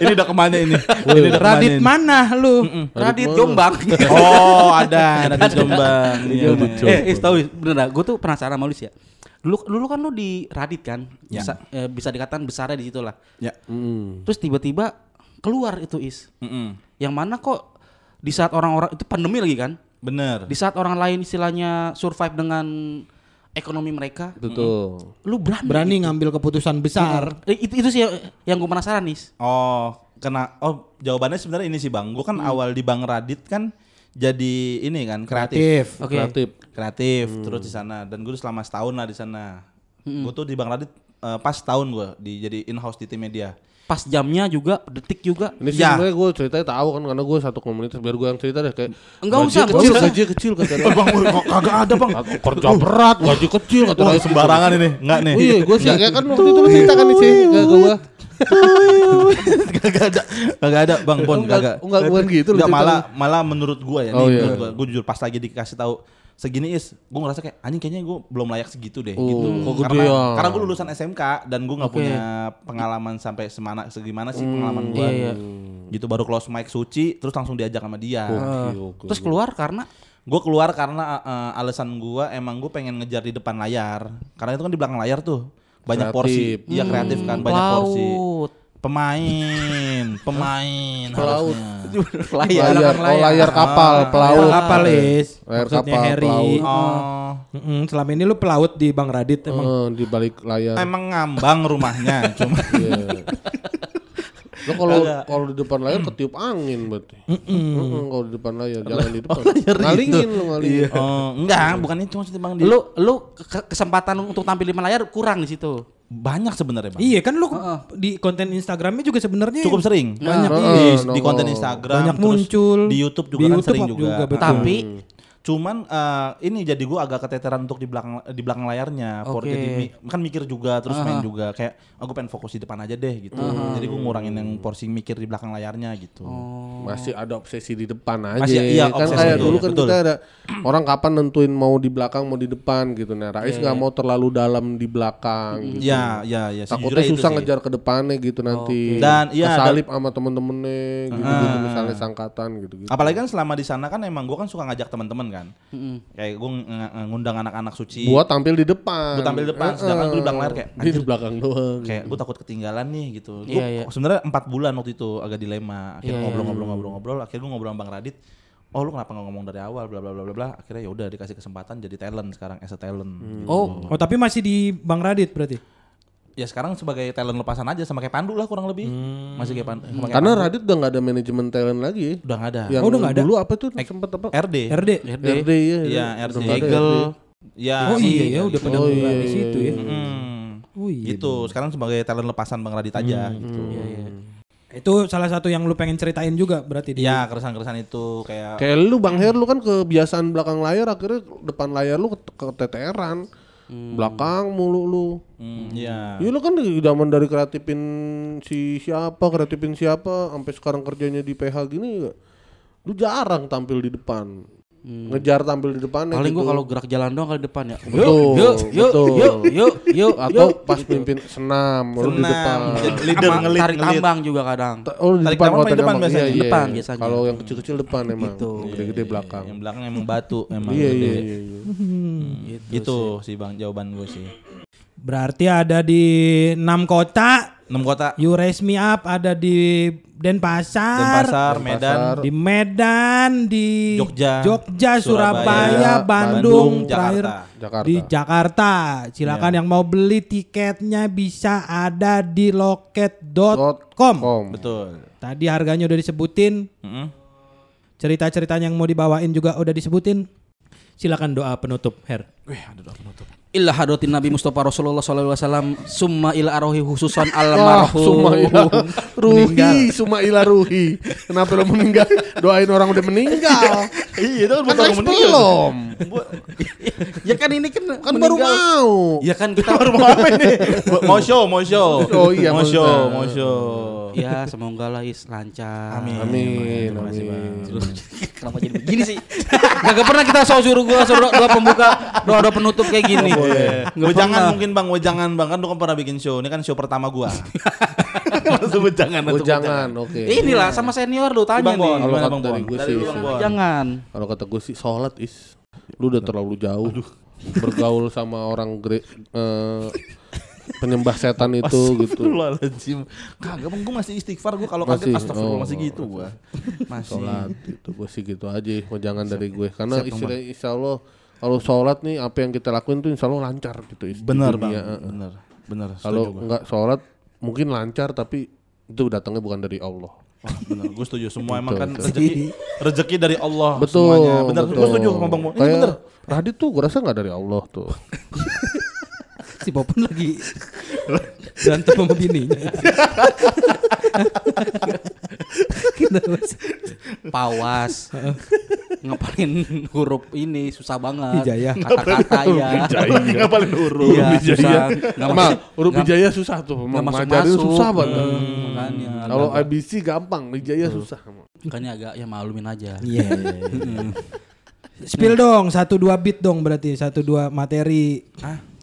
ini udah ke mana ini? ini udah ke mana Radit ini? mana lu? Radit? Jombang. Oh ada, di Jombang. Iya, Iya, eh, eh tahu bener. Gue tuh penasaran sama lu sih ya. Dulu dulu kan lu di Radit kan, Ya. bisa eh, bisa dikatakan besarnya di situ lah. Ya. Hmm. Terus tiba-tiba keluar itu is. Mm-mm. Yang mana kok di saat orang-orang itu pandemi lagi kan? Bener. Di saat orang lain istilahnya survive dengan ekonomi mereka, Betul. lu berani. Berani ngambil keputusan besar. Eh, itu itu sih yang, yang gue penasaran nih. Oh, kena. Oh, jawabannya sebenarnya ini sih bang. Gue kan awal di Bang Radit kan jadi ini kan kreatif. Kreatif. Oke. Kreatif. kreatif terus di sana dan gue selama setahun lah di sana gue tuh di Bang Radit eh, pas setahun gue di jadi in house di tim media Pas jamnya juga, detik juga. Ini sih Ya. sebenarnya gue ceritanya tahu kan karena gue satu komunitas biar gue yang cerita deh kayak Enggak usah, kecil, usah. gaji kecil kata dia. bang kok kagak ada bang kerja berat, gaji kecil kata Wah, dia. sembarangan ini enggak nih Oh iya, gue sih kayak kan waktu itu lu cerita kan sih ke gue. Kagak ada, kagak ada Bang Bon, kagak. enggak, bukan gitu, Enggak malah malah menurut gua ya, Oh, nih, iya. menurut gua jujur pas lagi dikasih tahu segini is, gua ngerasa kayak anjing kayaknya gua belum layak segitu deh Oh, gitu. Karena gedean. karena gua lulusan SMK dan gua nggak Oke. punya pengalaman sampai semana segimana sih pengalaman gua. Iya, iya. Gitu baru close mic suci terus langsung diajak sama dia. Oke, oke. Terus keluar karena Gue keluar karena uh, alasan gua emang gue pengen ngejar di depan layar. Karena itu kan di belakang layar tuh banyak porsi, Kreatif. iya kreatif kan, banyak porsi. Pemain, pemain Pelaut. harusnya. layar, oh layar. layar kapal, Ah, pelaut. Layar kapal, Is. Layar Maksudnya kapal, Harry. pelaut. Oh, Mm-mm, selama ini lu pelaut di Bang Radit emang. Eh, di balik layar. emang ngambang rumahnya, cuma Iya. Lo kalau kalau di depan layar ketiup angin berarti. Mm-mm, kalau di depan layar jangan di depan. layar ngalingin itu. lo ngalingin. Oh, enggak, bukan itu maksudnya Bang. Di, Lu lu ke- kesempatan untuk tampil di layar kurang di situ. banyak sebenarnya, Bang. Iya kan lu di konten Instagramnya juga sebenarnya Cukup sering. Banyak, di, iya. di konten. Instagram, Banyak terus muncul. di YouTube juga Di kan YouTube sering juga, juga. betul. Tapi Cuman eh, ini jadi gua agak keteteran untuk di belakang di belakang layarnya. Oke. Jadi mi- kan mikir juga terus main juga kayak aku pengen fokus di depan aja deh gitu. Jadi gua ngurangin yang porsi mikir di belakang layarnya gitu. Masih ada obsesi di depan aja. Masih- iya, kan obsesi kayak dulu kan betul. kita ada orang kapan nentuin mau di belakang mau di depan gitu. Nah, Rais nggak mau terlalu dalam di belakang gitu. Iya, iya, iya. Takutnya susah sih. ngejar ke depannya gitu nanti. Dan, iya, kesalip sama temen-temennya gitu, gitu misalnya sangkatan gitu gitu. Apalagi kan selama di sana kan emang gua kan suka ngajak teman-teman kan. Kayak gua ng- ng- ngundang anak-anak suci. Gua tampil di depan. Gua tampil di depan, sedangkan gua di belakang layar kayak, di belakang doang. kayak gue takut ketinggalan nih gitu. Gua Iya, iya. sebenarnya empat bulan waktu itu agak dilema. Akhirnya Iya, ngobrol-ngobrol-ngobrol-ngobrol. Akhirnya gue ngobrol sama Bang Radit. Oh lu kenapa nggak ngomong dari awal bla bla bla bla bla. Akhirnya ya udah dikasih kesempatan jadi talent sekarang as a talent. gitu. oh Oh tapi masih di Bang Radit berarti. Ya sekarang sebagai talent lepasan aja sama kayak Pandu lah kurang lebih. Masih kayak Pandu. kayak Karena Pandu. Radit udah nggak ada manajemen talent lagi ya. udah nggak ada. Yang Oh, udah nggak ada? dulu apa tuh sempet apa? RD. RD. RD. RD ya. Iya, RD. Eagle. Ya. Oh iya ya udah pada Oh, iya, di iya, situ ya. Hmm. Oh iya. Gitu. Sekarang sebagai talent lepasan Bang Radit aja gitu. Itu salah satu yang lu pengen ceritain juga berarti di Ya keresan-keresan itu kayak Kayak lu Bang Her lu kan kebiasaan belakang layar akhirnya depan layar lu ket- keteteran. Belakang mulu lu. hmm, ya. Iya lu kan di zaman dari kreatifin si siapa, kreatifin siapa sampai sekarang kerjanya di PH gini. Lu jarang tampil di depan. Ngejar tampil di depannya paling gitu. gua kalau gerak jalan doang kali depan ya. Betul, yuk, yuk, betul. yuk, yuk, yuk, atau yuk. pas mimpin senam, lu di depan. leader Sama ngelit tarik ngelit. tambang juga kadang. Ta- Oh di Tarik depan tambang kalau paling depan biasanya. Iya, iya. Depan biasanya. Kalau yang kecil-kecil depan emang. Gitu. Gede-gede belakang. Yang belakang emang batu emang. Iya gede. iya iya. iya. Gitu sih bang jawaban gue sih. Berarti ada di 6 kota, 6 kota You Raise Me Up ada di Denpasar, Denpasar, Medan, di Medan, di Jogja, Jogja, Surabaya, Surabaya, Bandung, Bandung, terakhir Jakarta. Di Jakarta. Silakan Ya. yang mau beli tiketnya bisa ada di loket.com. Com. Betul. Tadi harganya udah disebutin, Mm-mm. cerita-ceritanya yang mau dibawain juga udah disebutin. Silakan doa penutup, Her. Wih, ada doa penutup. Illa hadratin Nabi Mustafa Rasulullah sallallahu alaihi wasallam summa ila arohi khususan almarhum. Sumaila Ruhi, Sumaila Ruhi. Kenapa lo meninggal? Doain orang udah meninggal. Iya, itu kan kan Rais belum. ya kan ini kan Kan baru mau. Ya kan kita Baru mau apa ini? mau show, mau show. Oh iya, mau show, mau show. Ya semoga lah is lancar. Amin. Amin, Terima kasih, Bang. Kenapa jadi begini sih? Gak pernah kita so suruh gua suruh doa pembuka, doa doa penutup kayak gini. Nggak Wejangan pernah. mungkin bang, wejangan bang kan lu kan pernah bikin show. Ini kan show pertama gua. Maksud wejangan. Oh untuk jangan, oke. Inilah sama senior lu tanya Bang nih. Kalau kata Bang dari gue Dari sih. Jangan. Kalau kata gue sih sholat is, lu udah terlalu jauh bergaul sama orang gre- eh, penyembah setan itu gitu. Astagfirullahaladzim. Kagak bang, gua masih istighfar gua kalau kaget astagfirullah oh. masih gitu gua. Masih. Sholat itu gue sih gitu aja, mau jangan dari gue. Karena istilah insya Allah kalau sholat nih apa yang kita lakuin tuh insya Allah lancar gitu. Bener bang, dunia, eh. bener, bener. Kalau nggak sholat mungkin lancar tapi itu datangnya bukan dari Allah. Wah, bener, gue setuju. Semua emang kan rezeki, rezeki dari Allah Betul, semuanya. Bener, betul. gue setuju sama Bang Bon. Ini Kayak bener. Radit tuh gue rasa nggak dari Allah tuh. Si Popon lagi berantem sama bininya. Pawas. ngapalin huruf ini susah banget. Hijayah. Kata-kata ya. Ngapalin huruf. Iya, susah. Nggak Emang masuk- huruf Wijaya susah tuh. nggak masuk masuk. susah banget. Hmm, makanya. Kalau agak- ABC gampang, Wijaya susah. makanya agak ya maklumin aja. Iya. Spill dong satu dua beat dong berarti satu dua materi.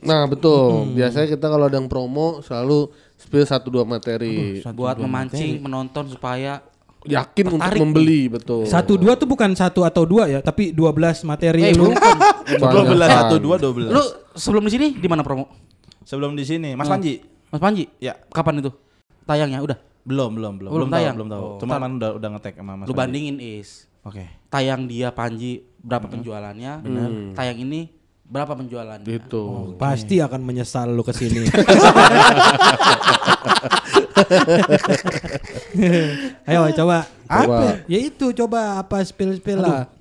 Nah betul. Biasanya kita kalau ada yang promo selalu spill satu dua materi. Buat memancing penonton supaya Yakin untuk Tertarik membeli betul. Satu dua tuh bukan satu atau dua ya, tapi 12 materi Eh, lu. Dua belas satu dua dua belas. Lu sebelum di sini di mana promo? sebelum di sini, Mas Panji. Mas Panji? Ya. Kapan itu? Tayangnya udah. Belum, belum, belum. Belum tahu, tayang? belum tahu. Oh, Cuma kan udah udah ngetek sama Mas Lu Panji. bandingin is. Oke. Tayang dia Panji berapa penjualannya? Tayang ini berapa penjualannya? Gitu. Pasti akan menyesal lu ke sini. Ayo coba. Apa? Ya itu coba apa spill spill lah.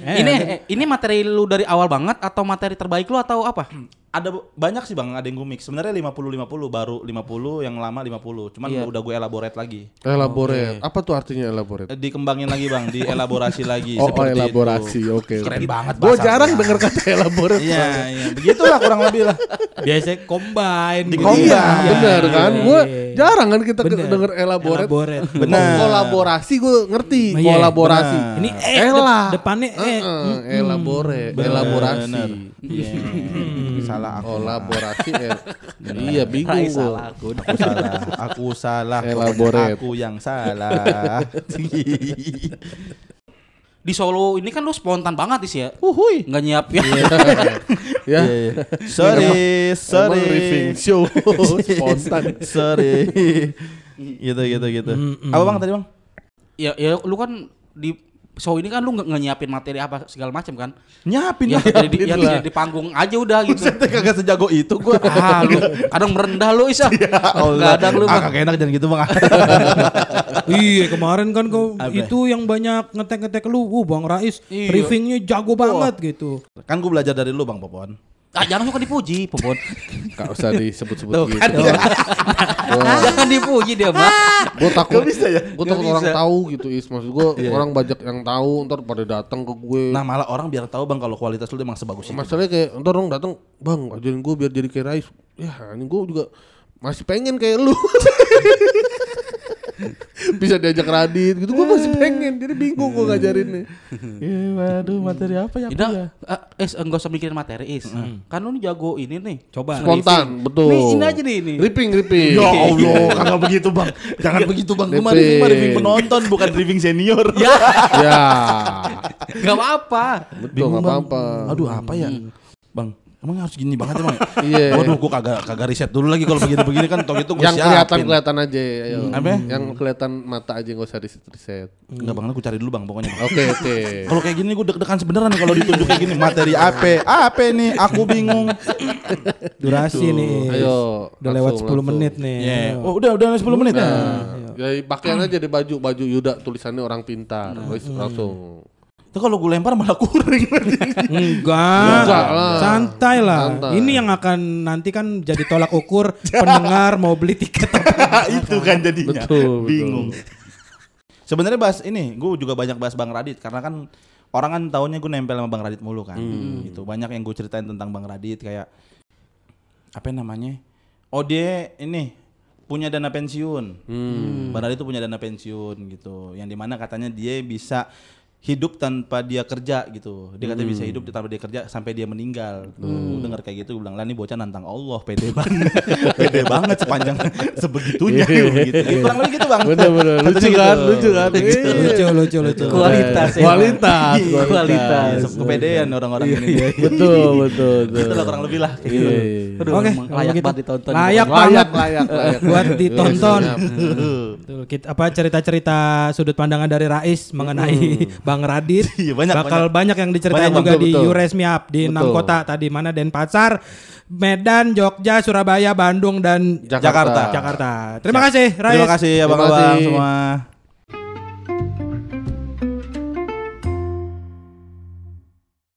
ini eh, ini materi lu dari awal banget atau materi terbaik lu atau apa? Ada banyak sih Bang, ada yang gue mix. Sebenarnya 50 50 baru 50, yang lama 50. Cuman Iya. udah gue elaborate lagi. Elaborate. Apa tuh artinya elaborate? Eh, Dikembangin lagi Bang, dielaborasi lagi Oh, oh, elaborasi. Oke. Keren banget Gue jarang gua. dengar kata elaborate. Iya, iya. Begitulah kurang lebih lah. Biasanya combine. Di gitu. combine. Iya, Bener iya, kan? iya, Gue iya. jarang kan kita Bener. denger elaborate. Elaborate. Bener. Kolaborasi gue ngerti. Iya, Kolaborasi. bener. Ini eh Ela. dep- depannya eh. Heeh, elaborate. Elaborasi. Bener. Iya. Salah aku. Kolaborasi. eh. Iya bingung salah aku. Aku salah. Aku salah. Elaborate. Aku yang salah. Di Solo ini kan lu spontan banget sih ya. Uhuy. Nggak nyiapin. Ya. sorry, sorry. Emang show spontan. sorry. gitu gitu gitu. Apa Bang tadi Bang? ya ya lu kan di show ini kan lu nggak nyiapin materi apa segala macam kan? Nyapin Ya, lah. jadi di, ya, Nyiapin lah. jadi di panggung aja udah gitu. Buset, kagak sejago itu gua. ah, lu kadang merendah lu Isa. Kadang lu ah, mah. kagak enak jangan gitu Bang. Iya kemarin kan kau itu yang banyak ngetek-ngetek lu, uh Bang Rais Iya. briefingnya jago banget gitu. kan gua belajar dari lu Bang Popon. Ah, jangan suka dipuji, Popon. Gak usah disebut-sebut gitu. kan. jangan dipuji dia, Bang. Gue takut bisa ya? Gue takut Nggak orang bisa. tahu gitu is. Maksud gue Iya. orang banyak yang tahu ntar pada datang ke gue. Nah malah orang biar tahu Bang kalau kualitas lu emang sebagus itu. Masalahnya kayak ntar orang datang, bang ajarin gue biar jadi kayak Rais. Ya ini gue juga masih pengen kayak lu. Bisa diajak Radit gitu, gue masih pengen. Jadi bingung gue ngajarinnya. Iya, waduh materi apa ya? Tidak, ah, Is, enggak usah mikirin materi, Is. Kan lu nih jago ini nih. Coba. Spontan, betul. Nih, ini aja nih, ini. Ripping, ripping. Ya Allah, kagak begitu bang. Jangan begitu bang. Gue mah Ripping. penonton, bukan briefing senior. Ya, ya, enggak apa-apa. betul nggak apa-apa. Aduh apa ya, bang? Emang harus gini banget emang? Iya. Waduh, gue kagak kagak riset dulu lagi kalau begini-begini kan. Tau gitu gue Yang kelihatan kelihatan aja, ayo. Apa? Yang kelihatan mata aja nggak usah riset riset. Enggak bang, gue cari dulu bang pokoknya. Oke oke. Kalau kayak gini gue deg-degan sebenernya nih kalau ditunjuk kayak gini materi apa? Apa nih? Aku bingung. Durasi nih. Ayo. Udah lewat 10 langsung, langsung. menit nih. Yeah. Ayo. Oh udah udah 10 menit ya. Ya pakaian aja di baju baju Yuda tulisannya orang pintar. Wes langsung. Itu kalau gue lempar malah kuring. Enggak. Enggak lah. Santai lah. Santai. Ini yang akan nanti kan jadi tolak ukur pendengar mau beli tiket. apa itu kan jadinya. Betul, betul. Bingung. Sebenarnya bahas ini, gue juga banyak bahas Bang Radit karena kan orang kan taunya gue nempel sama Bang Radit mulu kan. Gitu. Banyak yang gue ceritain tentang Bang Radit kayak apa namanya? Oh dia ini punya dana pensiun. Bang Radit tuh punya dana pensiun gitu. Yang di mana katanya dia bisa hidup tanpa dia kerja gitu. Dia katanya bisa hidup tanpa dia kerja sampai dia meninggal. Tuh, Gua denger kayak gitu gue bilang, "Lah nih bocah nantang Allah, pede banget." pede banget sepanjang sebegitunya gitu. Ya, kurang lebih gitu, Bang. Bener bener lucu gitu. kan lucu kan. Iya. lucu lucu lucu. Kualitas ya. Kualitas Iya, kualitas. Iya, kepedean orang-orang ini. Betul betul betul. Itu lah kurang lebih lah kayak Iya, gitu. iya. Aduh, Oke, layak gitu. banget ditonton. Layak Layak banget layak layak. buat ditonton. Iya. Betul, kita apa cerita-cerita sudut pandangan dari Rais mengenai Bang Radit. Iya, banyak, Bakal banyak, yang diceritain Banyak, juga betul, di betul. Yuresmiap di enam kota tadi mana Denpasar, Medan, Jogja, Surabaya, Bandung dan Jakarta. Jakarta. Terima kasih Rais. Terima kasih abang-abang kasih. semua.